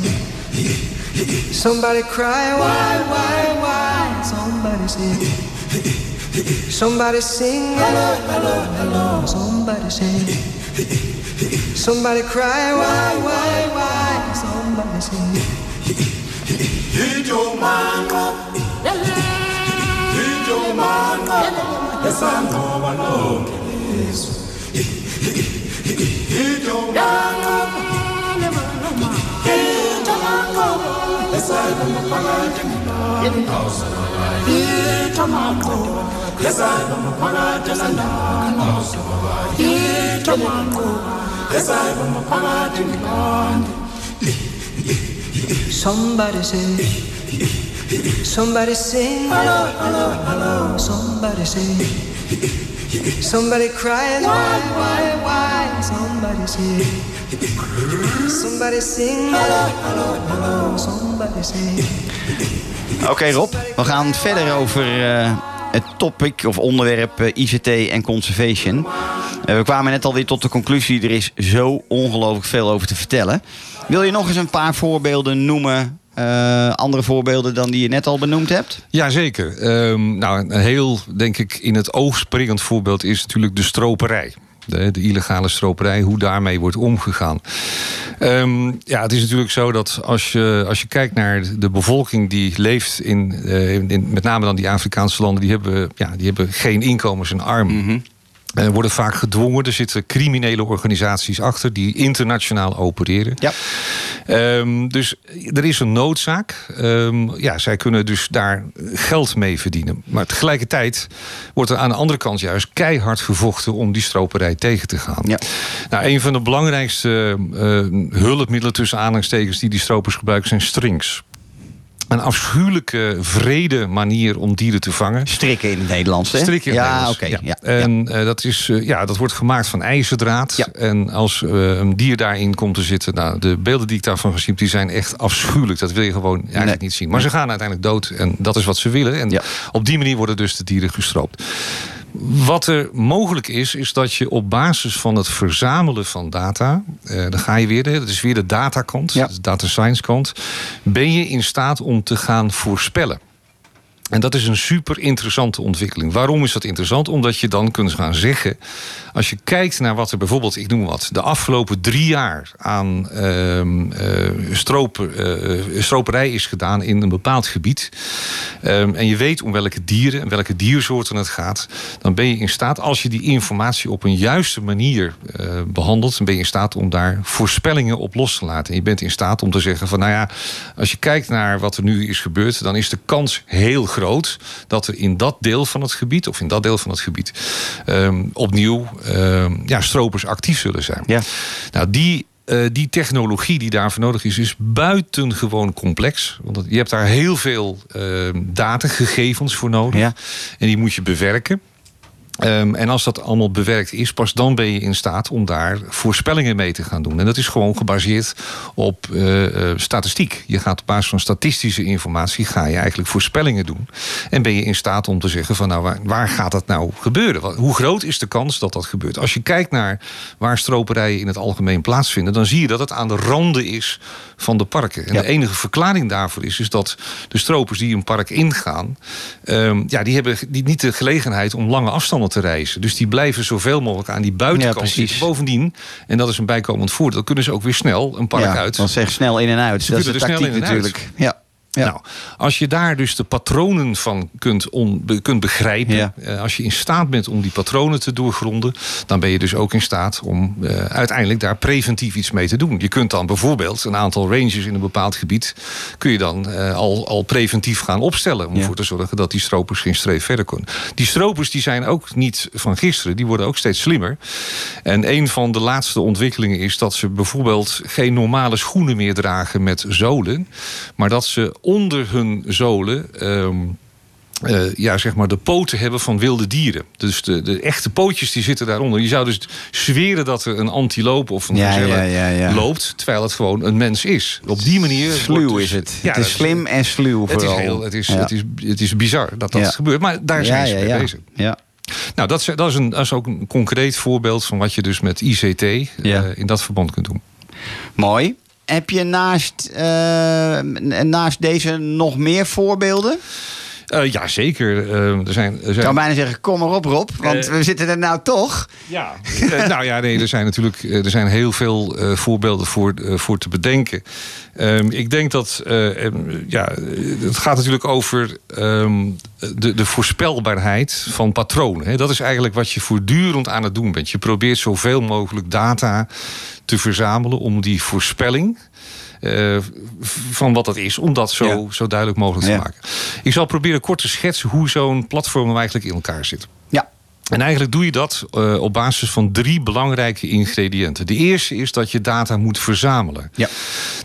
somebody cry, why, why, why? Somebody say, somebody sing, hello, hello, hello. Somebody say, somebody cry, why, why, why? Somebody say. Ijomango, amanqaba esanqoba lonke lizwe. Somebody say somebody sing, hello, hello, hello. Somebody say, somebody cries, why, why, why? Somebody say, somebody sing, hello, hello, hello. Somebody say. Oké Rob, we gaan verder over eh, het topic of onderwerp eh, ICT en conservation. Eh, we kwamen net alweer tot de conclusie, er is zo ongelooflijk veel over te vertellen. Wil je nog eens een paar voorbeelden noemen, eh, andere voorbeelden dan die je net al benoemd hebt? Jazeker. Ehm nou, een heel, denk ik, in het oog springend voorbeeld is natuurlijk de stroperij. De, de illegale stroperij, hoe daarmee wordt omgegaan. Ehm, ja, het is natuurlijk zo dat als je, als je kijkt naar de bevolking die leeft in, eh, in, in- met name dan die Afrikaanse landen, die hebben, ja, die hebben geen inkomens en arm. Eh, worden vaak gedwongen. Er zitten criminele organisaties achter die internationaal opereren. Ja. Ehm, dus er is een noodzaak. Ehm, ja, zij kunnen dus daar geld mee verdienen. Maar tegelijkertijd wordt er aan de andere kant juist keihard gevochten om die stroperij tegen te gaan. Ja. Nou, een van de belangrijkste eh, hulpmiddelen tussen aanhalingstekens die die stropers gebruiken zijn strings. Een afschuwelijke, vrede manier om dieren te vangen. Strikken in het Nederlands, hè? Strikken in het ja, Nederlands, oké. ja. En eh, dat, is, eh, ja, dat wordt gemaakt van ijzerdraad. Ja. En als eh, een dier daarin komt te zitten... Nou, de beelden die ik daarvan gezien heb, die zijn echt afschuwelijk. Dat wil je gewoon eigenlijk Nee. niet zien. Maar ze gaan uiteindelijk dood en dat is wat ze willen. En Ja. op die manier worden dus de dieren gestroopt. Wat er mogelijk is, is dat je op basis van het verzamelen van data... eh, dan ga je weer, dat is weer de datakant, Ja. de data science kant... ben je in staat om te gaan voorspellen. En dat is een super interessante ontwikkeling. Waarom is dat interessant? Omdat je dan kunt gaan zeggen. Als je kijkt naar wat er bijvoorbeeld, ik noem wat, de afgelopen drie jaar aan ehm, eh, stroper, eh, stroperij is gedaan in een bepaald gebied. ehm, en je weet om welke dieren en welke diersoorten het gaat. Dan ben je in staat, als je die informatie op een juiste manier eh, behandelt. dan ben je in staat om daar voorspellingen op los te laten. En je bent in staat om te zeggen van nou ja, als je kijkt naar wat er nu is gebeurd. dan is de kans heel groot dat er in dat deel van het gebied, of in dat deel van het gebied, ehm, opnieuw ehm, ja, stropers actief zullen zijn. Ja. Nou, die, eh, die technologie die daarvoor nodig is, is buitengewoon complex. Want je hebt daar heel veel ehm datagegevens voor nodig. Ja. En die moet je bewerken. Ehm, en als dat allemaal bewerkt is, pas dan ben je in staat om daar voorspellingen mee te gaan doen. En dat is gewoon gebaseerd op eh, eh, statistiek. Je gaat op basis van statistische informatie ga je eigenlijk voorspellingen doen. En ben je in staat om te zeggen van nou, waar, waar gaat dat nou gebeuren? Wat- Hoe groot is de kans dat dat gebeurt? Als je kijkt naar waar stroperijen in het algemeen plaatsvinden, dan zie je dat het aan de randen is van de parken. En Ja. de enige verklaring daarvoor is, is dat de stropers die een park ingaan, ehm, ja, die hebben die, niet de gelegenheid om lange afstanden te reizen. Dus die blijven zoveel mogelijk aan die buitenkant Ja, precies. zitten. Bovendien, en dat is een bijkomend voordeel, kunnen ze ook weer snel een park ja, uit. Dan zeg snel in en uit. Ze dat is de tactiek in en uit. natuurlijk. Ja. Ja. Nou, als je daar dus de patronen van kunt, on- kunt begrijpen, Ja. eh, als je in staat bent om die patronen te doorgronden, dan ben je dus ook in staat om eh, uiteindelijk daar preventief iets mee te doen. Je kunt dan bijvoorbeeld een aantal ranges in een bepaald gebied, kun je dan eh, al, al preventief gaan opstellen om Ja. ervoor te zorgen dat die stropers geen streef verder kunnen. Die stropers die zijn ook niet van gisteren, die worden ook steeds slimmer. En een van de laatste ontwikkelingen is dat ze bijvoorbeeld geen normale schoenen meer dragen met zolen, maar dat ze onder hun zolen. ehm, eh, ja, zeg maar de poten hebben van wilde dieren. Dus de, de echte pootjes die zitten daaronder. Je zou dus zweren dat er een antiloop of een Ja, gazelle ja, ja, ja. loopt... terwijl het gewoon een mens is. Op die manier... Sluw dus- is het. Ja, het is slim en sluw Het is, heel, het, is, het, is, het is bizar dat dat gebeurt. Maar daar zijn ze mee bezig. Ja. Nou, dat is, dat, is een, dat is ook een concreet voorbeeld van wat je dus met ICT eh, in dat verband kunt doen. Mooi. Heb je naast, eh, naast deze nog meer voorbeelden? Eh ja, zeker. Eh, er zijn, er Ik zijn kan bijna zeggen, kom maar op Rob, want Eh. we zitten er nou toch. Ja. Nou ja, nee, er zijn natuurlijk er zijn heel veel eh, voorbeelden voor, voor te bedenken. Ehm, ik denk dat eh, ja, het gaat natuurlijk over ehm, de, de voorspelbaarheid van patronen. Hè. Dat is eigenlijk wat je voortdurend aan het doen bent. Je probeert zoveel mogelijk data te verzamelen om die voorspelling. Eh, van wat dat is, om dat zo, Ja. zo duidelijk mogelijk te maken. Ik zal proberen kort te schetsen hoe zo'n platform eigenlijk in elkaar zit. En eigenlijk doe je dat eh, op basis van drie belangrijke ingrediënten. De eerste is dat je data moet verzamelen. Ja.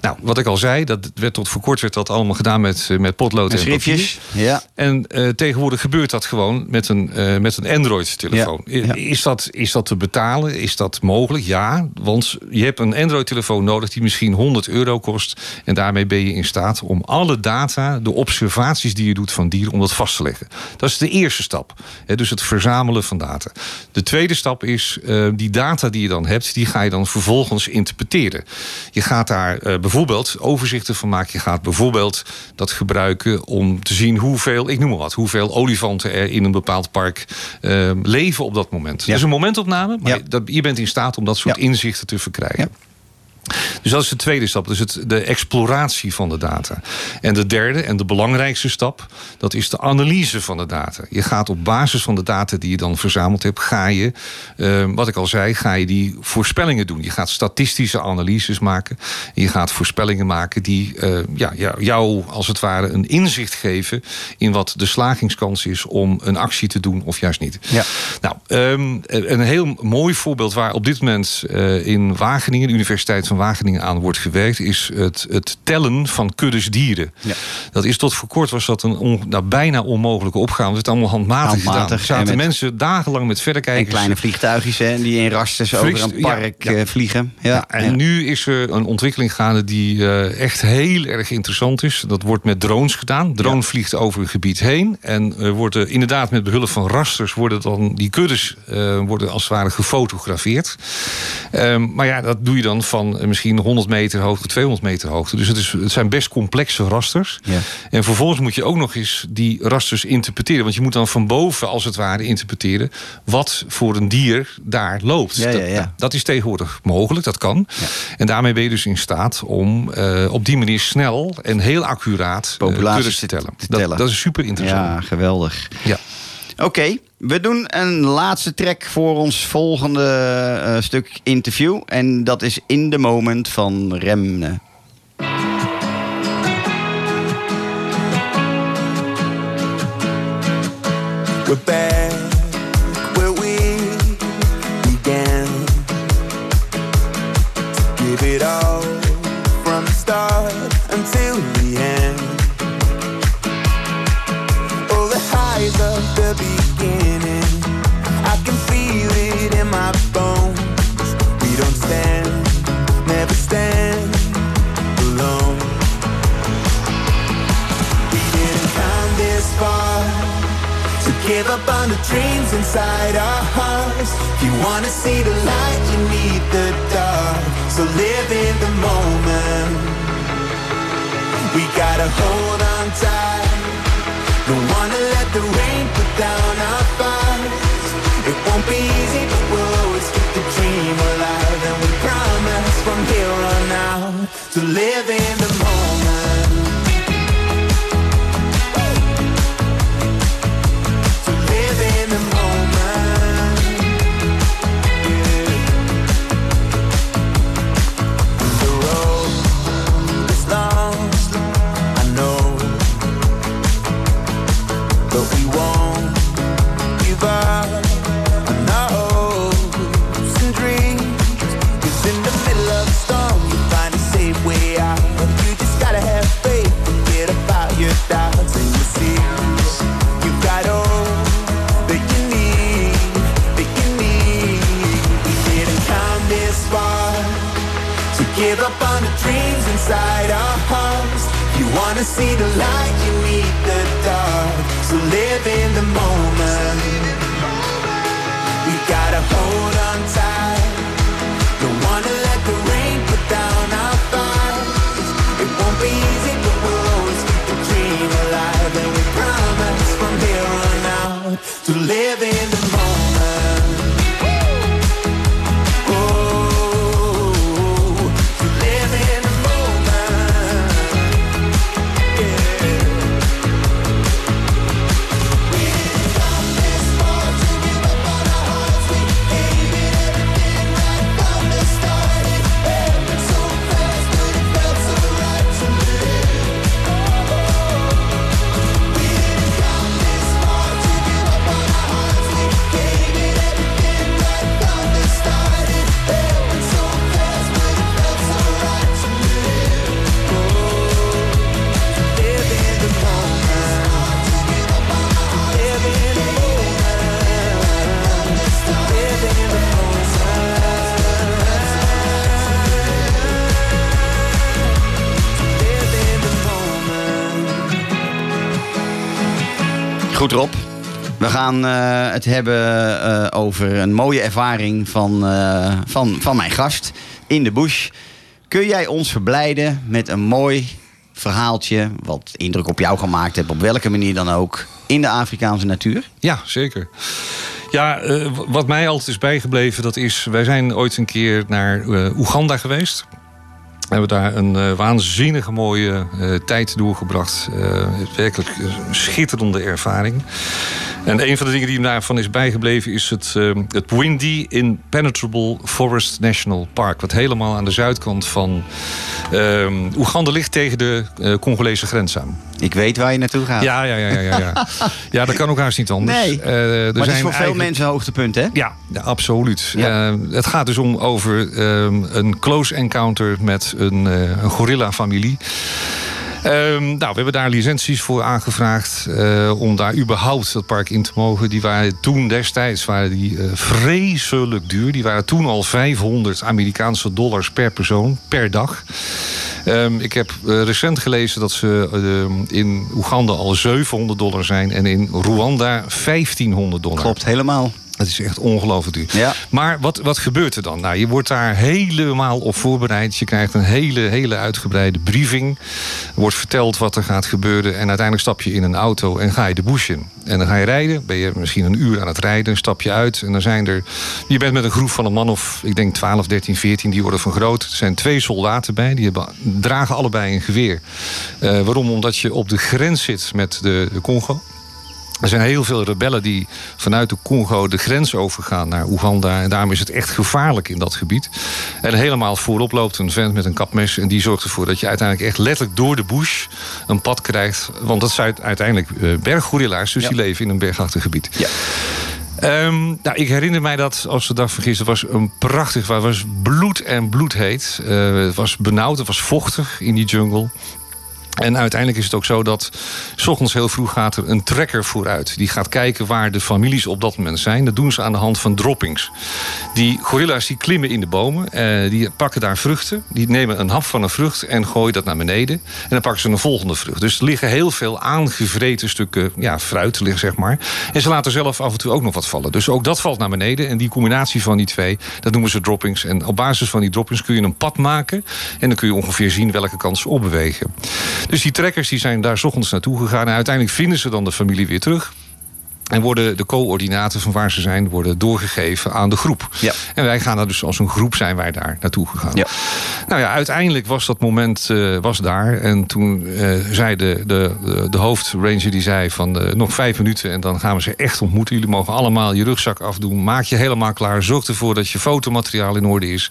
Nou, wat ik al zei, dat werd tot voor kort werd dat allemaal gedaan met, eh, met potlood En en, schriftjes. Ja. En eh, tegenwoordig gebeurt dat gewoon met een, met een Android-telefoon. Ja, ja. Is, dat, is dat te betalen? Is dat mogelijk? Ja, want je hebt een Android-telefoon nodig die misschien 100 euro kost. En daarmee ben je in staat om alle data, de observaties die je doet van dieren, om dat vast te leggen. Dat is de eerste stap. Hè, dus het verzamelen van data. De tweede stap is eh, die data die je dan hebt, die ga je dan vervolgens interpreteren. Je gaat daar eh, bijvoorbeeld overzichten van maken. Je gaat bijvoorbeeld dat gebruiken om te zien hoeveel, ik noem maar wat, hoeveel olifanten er in een bepaald park eh, leven op dat moment. Ja. Dat is een momentopname, maar Ja. dat, je bent in staat om dat soort Ja. inzichten te verkrijgen. Dus dat is de tweede stap. Dus het, de exploratie van de data. En de derde en de belangrijkste stap, dat is de analyse van de data. Je gaat op basis van de data die je dan verzameld hebt, ga je, eh, wat ik al zei, ga je die voorspellingen doen. Je gaat statistische analyses maken. En je gaat voorspellingen maken die eh, ja, ja, jou als het ware een inzicht geven in wat de slagingskans is om een actie te doen of juist niet. Ja. Nou, ehm, een heel mooi voorbeeld waar op dit moment eh, in Wageningen, de Universiteit van Wageningen, aan wordt gewerkt, is het, het tellen van kuddes dieren. Ja. Dat is tot voor kort was dat een on- nou, bijna onmogelijke opgave. Het allemaal handmatig, Handmatig gedaan. Er en zaten mensen dagenlang met En verrekijkers. kleine vliegtuigjes hè, die in rasters over een park ja. eh, vliegen. Ja. Ja, en nu is er een ontwikkeling gaande die eh, echt heel erg interessant is. Dat wordt met drones gedaan. Drone vliegt over een gebied heen. En er worden inderdaad met behulp van rasters worden dan die kuddes eh, worden als het ware gefotografeerd. Ehm, maar ja, dat doe je dan van misschien 100 meter hoogte, 200 meter hoogte. Dus het, is, het zijn best complexe rasters. Ja. En vervolgens moet je ook nog eens die rasters interpreteren. Want je moet dan van boven, als het ware, interpreteren... wat voor een dier daar loopt. Ja, ja, Dat- ja. Dat, is tegenwoordig mogelijk, dat kan. En daarmee ben je dus in staat om eh, op die manier snel... en heel accuraat eh, Populaties kuddes te te- tellen. te Dat, tellen. dat is super interessant. Ja, geweldig. Ja. Oké, we doen een laatste track voor ons volgende eh, stuk interview. En dat is In the Moment van Remne. Wanna see the light, you need the dark. So live in the moment. We gotta hold We gaan eh, het hebben eh, over een mooie ervaring van, eh, van, van mijn gast in de bush. Kun jij ons verblijden met een mooi verhaaltje... wat indruk op jou gemaakt heeft, op welke manier dan ook... in de Afrikaanse natuur? Ja, zeker. Ja, wat mij altijd is bijgebleven, dat is... wij zijn ooit een keer naar Oeganda geweest. Hebben daar een eh, waanzinnige mooie eh, tijd doorgebracht. Eh, werkelijk een schitterende ervaring. En een van de dingen die me daarvan is bijgebleven... is het, het Windy Impenetrable Forest National Park... wat helemaal aan de zuidkant van Oeganda ligt... tegen de Congolese grens aan. Ik weet waar je naartoe gaat. Ja, ja, ja, ja, ja. ja. dat kan ook haast niet anders. Nee. Eh, er maar het is zijn voor veel eigenlijk- mensen een hoogtepunt, hè? Ja, ja, absoluut. Ja. Eh, het gaat dus om over ehm, een close encounter met een, eh, een gorilla-familie. Ehm, nou, we hebben daar licenties voor aangevraagd eh, om daar überhaupt dat park in te mogen. Die waren toen destijds waren die, eh, vreselijk duur. Die waren toen al 500 Amerikaanse dollars per persoon per dag. Ehm, ik heb eh, recent gelezen dat ze in Oeganda al 700 dollar zijn en in Rwanda 1500 dollar. Klopt, helemaal. Het is echt ongelooflijk duur. Ja. Maar wat, wat gebeurt er dan? Nou, je wordt daar helemaal op voorbereid. Je krijgt een hele, hele uitgebreide briefing. Er wordt verteld wat er gaat gebeuren. En uiteindelijk stap je in een auto en ga je de bush in. En dan ga je rijden. Ben je misschien een uur aan het rijden. Stap je uit. En dan zijn er... Je bent met een groep van een man of, ik denk 12, 13, 14. Die worden van groot. Er zijn twee soldaten bij. Die hebben, dragen allebei een geweer. Eh, waarom? Omdat je op de grens zit met de, de Congo. Er zijn heel veel rebellen die vanuit de Congo de grens overgaan naar Oeganda. En daarom is het echt gevaarlijk in dat gebied. En helemaal voorop loopt een vent met een kapmes. En die zorgt ervoor dat je uiteindelijk echt letterlijk door de bush een pad krijgt. Want dat zijn uiteindelijk eh, berggorilla's. Dus Ja. die leven in een bergachtig gebied. Ja. Ehm, nou, ik herinner mij dat als de dag van gisteren was een prachtig. Het was bloed en bloedheet. Eh, het was benauwd, het was vochtig in die jungle. En uiteindelijk is het ook zo dat... s ochtends heel vroeg gaat er een trekker vooruit. Die gaat kijken waar de families op dat moment zijn. Dat doen ze aan de hand van droppings. Die gorilla's die klimmen in de bomen. eh, die pakken daar vruchten. Die nemen een hap van een vrucht en gooien dat naar beneden. En dan pakken ze een volgende vrucht. Dus er liggen heel veel aangevreten stukken ja, fruit, zeg maar. En ze laten zelf af en toe ook nog wat vallen. Dus ook dat valt naar beneden. En die combinatie van die twee, dat noemen ze droppings. En op basis van die droppings kun je een pad maken. En dan kun je ongeveer zien welke kant ze opbewegen. Dus die trekkers die zijn daar 's ochtends naartoe gegaan. En uiteindelijk vinden ze dan de familie weer terug. En worden de coördinaten van waar ze zijn, worden doorgegeven aan de groep. Ja. En wij gaan daar dus als een groep zijn wij daar naartoe gegaan. Ja. Nou ja, uiteindelijk was dat moment eh, was daar. En toen eh, zei de, de, de, hoofdranger die zei van eh, nog vijf minuten en dan gaan we ze echt ontmoeten. Jullie mogen allemaal je rugzak afdoen. Maak je helemaal klaar. Zorg ervoor dat je fotomateriaal in orde is.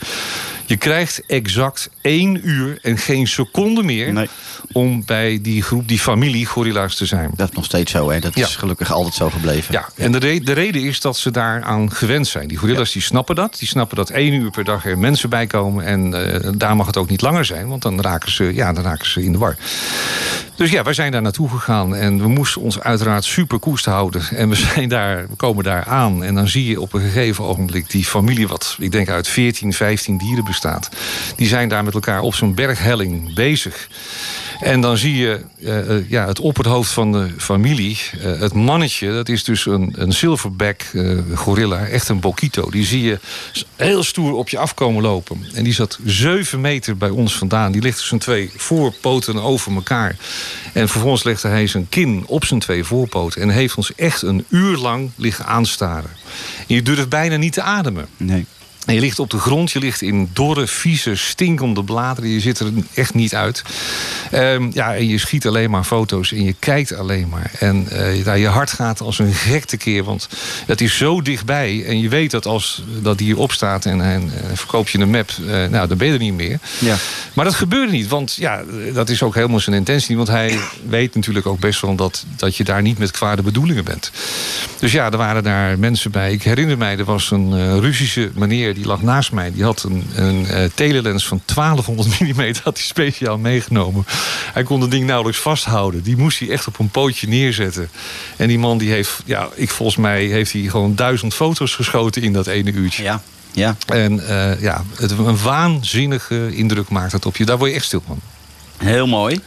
Je krijgt exact één uur en geen seconde meer Nee. om bij die groep, die familie gorilla's te zijn. Dat is nog steeds zo, hè? Dat Ja. is gelukkig altijd zo gebleven. Ja, en de, re- de reden is dat ze daaraan gewend zijn. Die gorillas die snappen dat. Die snappen dat één uur per dag er mensen bij komen. En eh, daar mag het ook niet langer zijn, want dan raken ze, ja, dan raken ze in de war. Dus ja, wij zijn daar naartoe gegaan en we moesten ons uiteraard super koest houden. En we, zijn daar, we komen daar aan en dan zie je op een gegeven ogenblik die familie, wat ik denk uit 14, 15 dieren bestaat. Die zijn daar met elkaar op zo'n berghelling bezig. En dan zie je eh, eh, ja, het opperhoofd van de familie. eh, het mannetje, dat is dus een, een silverback gorilla. Echt een bokito. Die zie je heel stoer op je afkomen lopen. En die zat zeven meter bij ons vandaan. Die ligt zijn twee voorpoten over elkaar. En vervolgens legde hij zijn kin op zijn twee voorpoten. En heeft ons echt een uur lang liggen aanstaren. En je durft bijna niet te ademen. Nee. En je ligt op de grond, je ligt in dorre, vieze, stinkende bladeren. Je zit er echt niet uit. Ehm, ja, en je schiet alleen maar foto's en je kijkt alleen maar. En ja, je hart gaat als een gek tekeer, want het is zo dichtbij. En je weet dat als dat dier opstaat en, en verkoop je een map, eh, nou, dan ben je er niet meer. Ja. Maar dat gebeurde niet, want ja, dat is ook helemaal zijn intentie. Want hij weet natuurlijk ook best wel dat, dat je daar niet met kwade bedoelingen bent. Dus ja, er waren daar mensen bij. Ik herinner mij, er was een eh, Russische meneer die lag naast mij. Die had een, een eh, telelens van 1200 mm had hij speciaal meegenomen. Hij kon het ding nauwelijks vasthouden. Die moest hij echt op een pootje neerzetten. En die man die heeft, ja, ik volgens mij heeft hij gewoon duizend foto's geschoten in dat ene uurtje. Ja. Ja. En eh, ja, het, een waanzinnige indruk maakt het op je. Daar word je echt stil van. Heel mooi.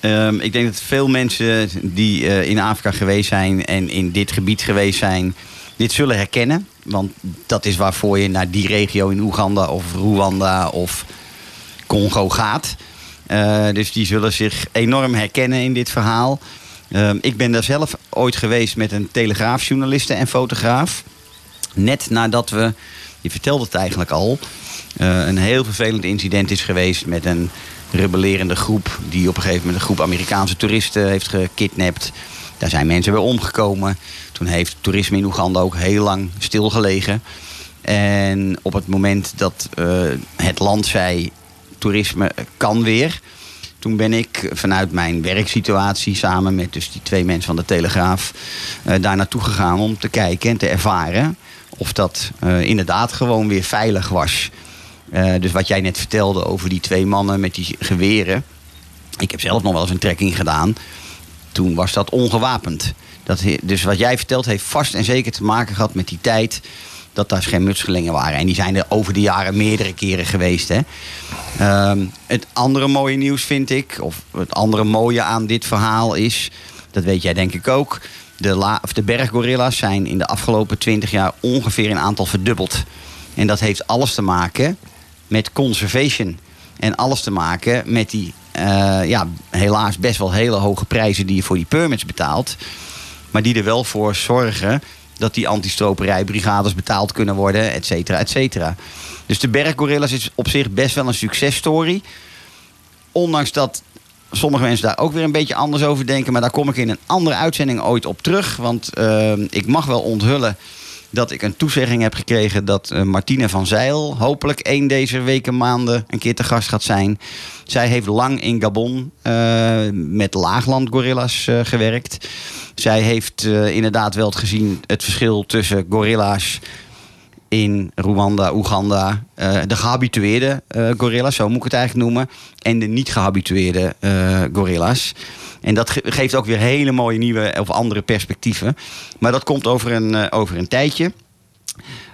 Ehm, ik denk dat veel mensen die eh, in Afrika geweest zijn en in dit gebied geweest zijn, dit zullen herkennen. Want dat is waarvoor je naar die regio in Oeganda of Rwanda of Congo gaat. Eh, dus die zullen zich enorm herkennen in dit verhaal. Ehm, ik ben daar zelf ooit geweest met een telegraafjournaliste en fotograaf. Net nadat we, je vertelde het eigenlijk al, eh, een heel vervelend incident is geweest met een rebellerende groep die op een gegeven moment een groep Amerikaanse toeristen heeft gekidnapt. Daar zijn mensen weer omgekomen. Toen heeft toerisme in Oeganda ook heel lang stilgelegen. En op het moment dat eh, het land zei toerisme kan weer. Toen ben ik vanuit mijn werksituatie samen met dus die twee mensen van de Telegraaf eh, daar naartoe gegaan om te kijken en te ervaren of dat eh, inderdaad gewoon weer veilig was. Dus wat jij net vertelde over die twee mannen met die geweren. Ik heb zelf nog wel eens een trekking gedaan. Toen was dat ongewapend. Dat, dus wat jij vertelt heeft vast en zeker te maken gehad met die tijd dat daar schermutselingen waren. En die zijn er over de jaren meerdere keren geweest. Hè. Ehm, het andere mooie nieuws vind ik, of het andere mooie aan dit verhaal is... dat weet jij denk ik ook. De, la, of de berggorilla's zijn in de afgelopen 20 jaar ongeveer in aantal verdubbeld. En dat heeft alles te maken met conservation. En alles te maken met die, eh, ja, helaas best wel hele hoge prijzen die je voor die permits betaalt. Maar die er wel voor zorgen dat die antistroperijbrigades betaald kunnen worden, et cetera, et cetera. Dus de berggorilla's is op zich best wel een successtory. Ondanks dat sommige mensen daar ook weer een beetje anders over denken. Maar daar kom ik in een andere uitzending ooit op terug. Want eh, ik mag wel onthullen dat ik een toezegging heb gekregen dat eh, Martine van Zeil hopelijk één deze weken maanden een keer te gast gaat zijn. Zij heeft lang in Gabon eh, met laaglandgorilla's eh, gewerkt. Zij heeft inderdaad wel gezien het verschil tussen gorilla's in Rwanda, Oeganda. eh, de gehabitueerde eh, gorilla's, zo moet ik het eigenlijk noemen. En de niet gehabitueerde eh, gorilla's. En dat ge- geeft ook weer hele mooie nieuwe of andere perspectieven. Maar dat komt over een, over een tijdje.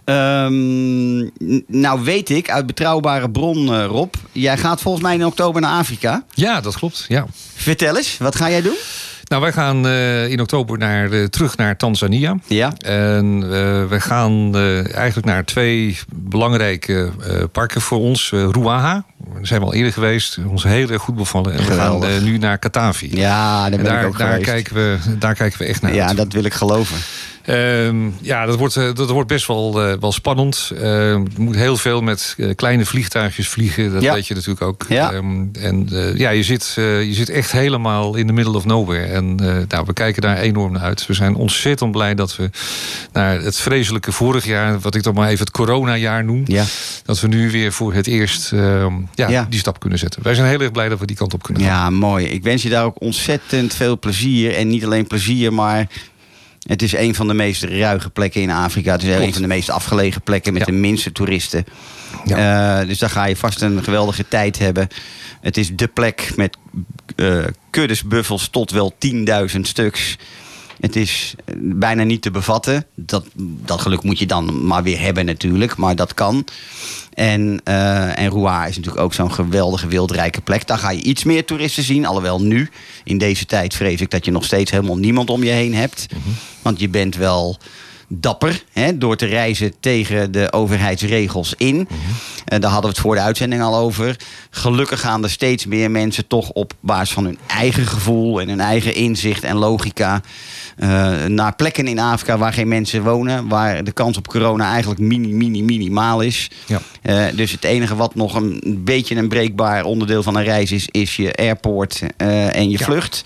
Ehm, nou weet ik uit betrouwbare bron, Rob. Jij gaat volgens mij in oktober naar Afrika. Ja, dat klopt. Ja. Vertel eens, wat ga jij doen? Nou, wij gaan eh, in oktober naar, eh, terug naar Tanzania. Ja. En eh, we gaan eigenlijk naar twee belangrijke parken voor ons. Ruaha, daar zijn we al eerder geweest. Ons heel erg goed bevallen. En we gaan nu naar Katavi. Ja, daar ben daar, ik ook daar, kijken we, daar kijken we echt naar ja, uit. dat wil ik geloven. Ehm, ja, dat wordt, eh, dat wordt best wel, eh, wel spannend. Ehm, je moet heel veel met eh, kleine vliegtuigjes vliegen. Dat Ja. weet je natuurlijk ook. Ja. Ehm, en ja, je zit, je zit echt helemaal in the middle of nowhere. En nou, we kijken daar enorm naar uit. We zijn ontzettend blij dat we naar het vreselijke vorig jaar... wat ik dan maar even het coronajaar noem... Ja. dat we nu weer voor het eerst ehm, ja, Ja. die stap kunnen zetten. Wij zijn heel erg blij dat we die kant op kunnen gaan. Ja, mooi. Ik wens je daar ook ontzettend veel plezier. En niet alleen plezier, maar het is een van de meest ruige plekken in Afrika. Het is Klopt. een van de meest afgelegen plekken met Ja. de minste toeristen. Ja. Eh, dus daar ga je vast een geweldige tijd hebben. Het is de plek met kuddes buffels tot wel 10.000 stuks. Het is eh, bijna niet te bevatten. Dat, dat geluk moet je dan maar weer hebben natuurlijk, maar dat kan. En, eh en Rouen is natuurlijk ook zo'n geweldige wildrijke plek. Daar ga je iets meer toeristen zien. Alhoewel nu, in deze tijd, vrees ik dat je nog steeds helemaal niemand om je heen hebt. Want je bent wel dapper hè, door te reizen tegen de overheidsregels in. Eh, daar hadden we het voor de uitzending al over. Gelukkig gaan er steeds meer mensen toch op basis van hun eigen gevoel en hun eigen inzicht en logica eh, naar plekken in Afrika waar geen mensen wonen, waar de kans op corona eigenlijk mini, mini, minimaal is. Ja. Eh, dus het enige wat nog een beetje een breekbaar onderdeel van een reis is, is je airport en je Ja. vlucht.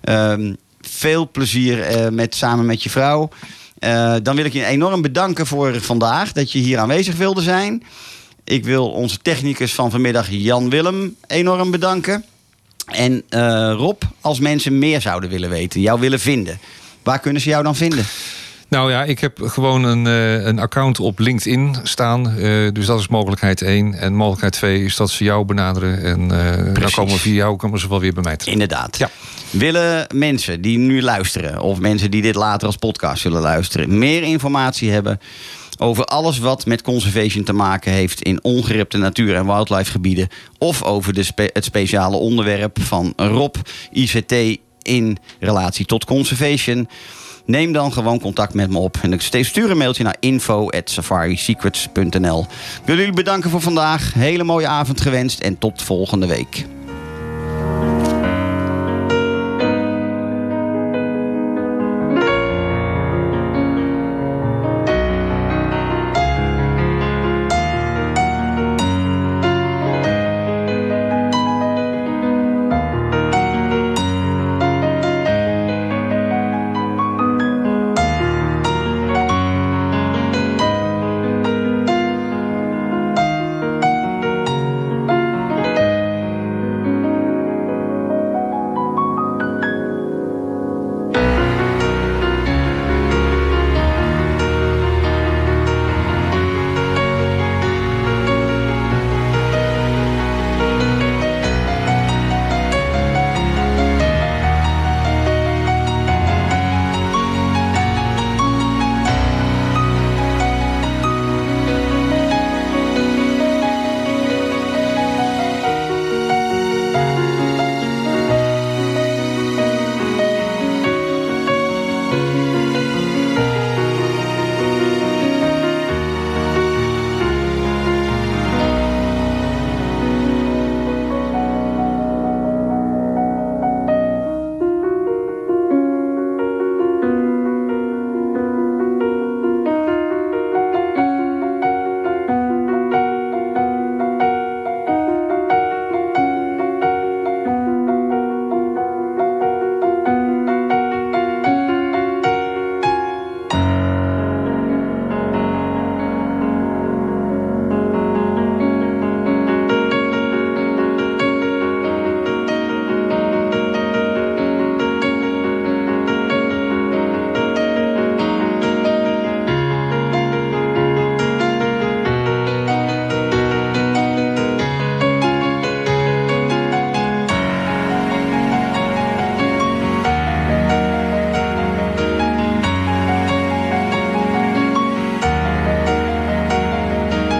Ehm, veel plezier met, samen met je vrouw. Eh, dan wil ik je enorm bedanken voor vandaag dat je hier aanwezig wilde zijn. Ik wil onze technicus van vanmiddag, Jan Willem, enorm bedanken. En eh, Rob, als mensen meer zouden willen weten, jou willen vinden, waar kunnen ze jou dan vinden? Nou ja, ik heb gewoon een, eh, een account op LinkedIn staan. Eh, dus dat is mogelijkheid één. En mogelijkheid twee is dat ze jou benaderen. En eh, dan Precies. komen via jou komen ze wel weer bij mij terecht. Inderdaad. Ja. Willen mensen die nu luisteren, of mensen die dit later als podcast zullen luisteren, meer informatie hebben over alles wat met conservation te maken heeft in ongerepte natuur- en wildlife gebieden, of over de spe- het speciale onderwerp van Rob ICT in relatie tot conservation. Neem dan gewoon contact met me op. En ik stuur een mailtje naar info.safarisecrets.nl. Ik wil jullie bedanken voor vandaag. Hele mooie avond gewenst en tot volgende week.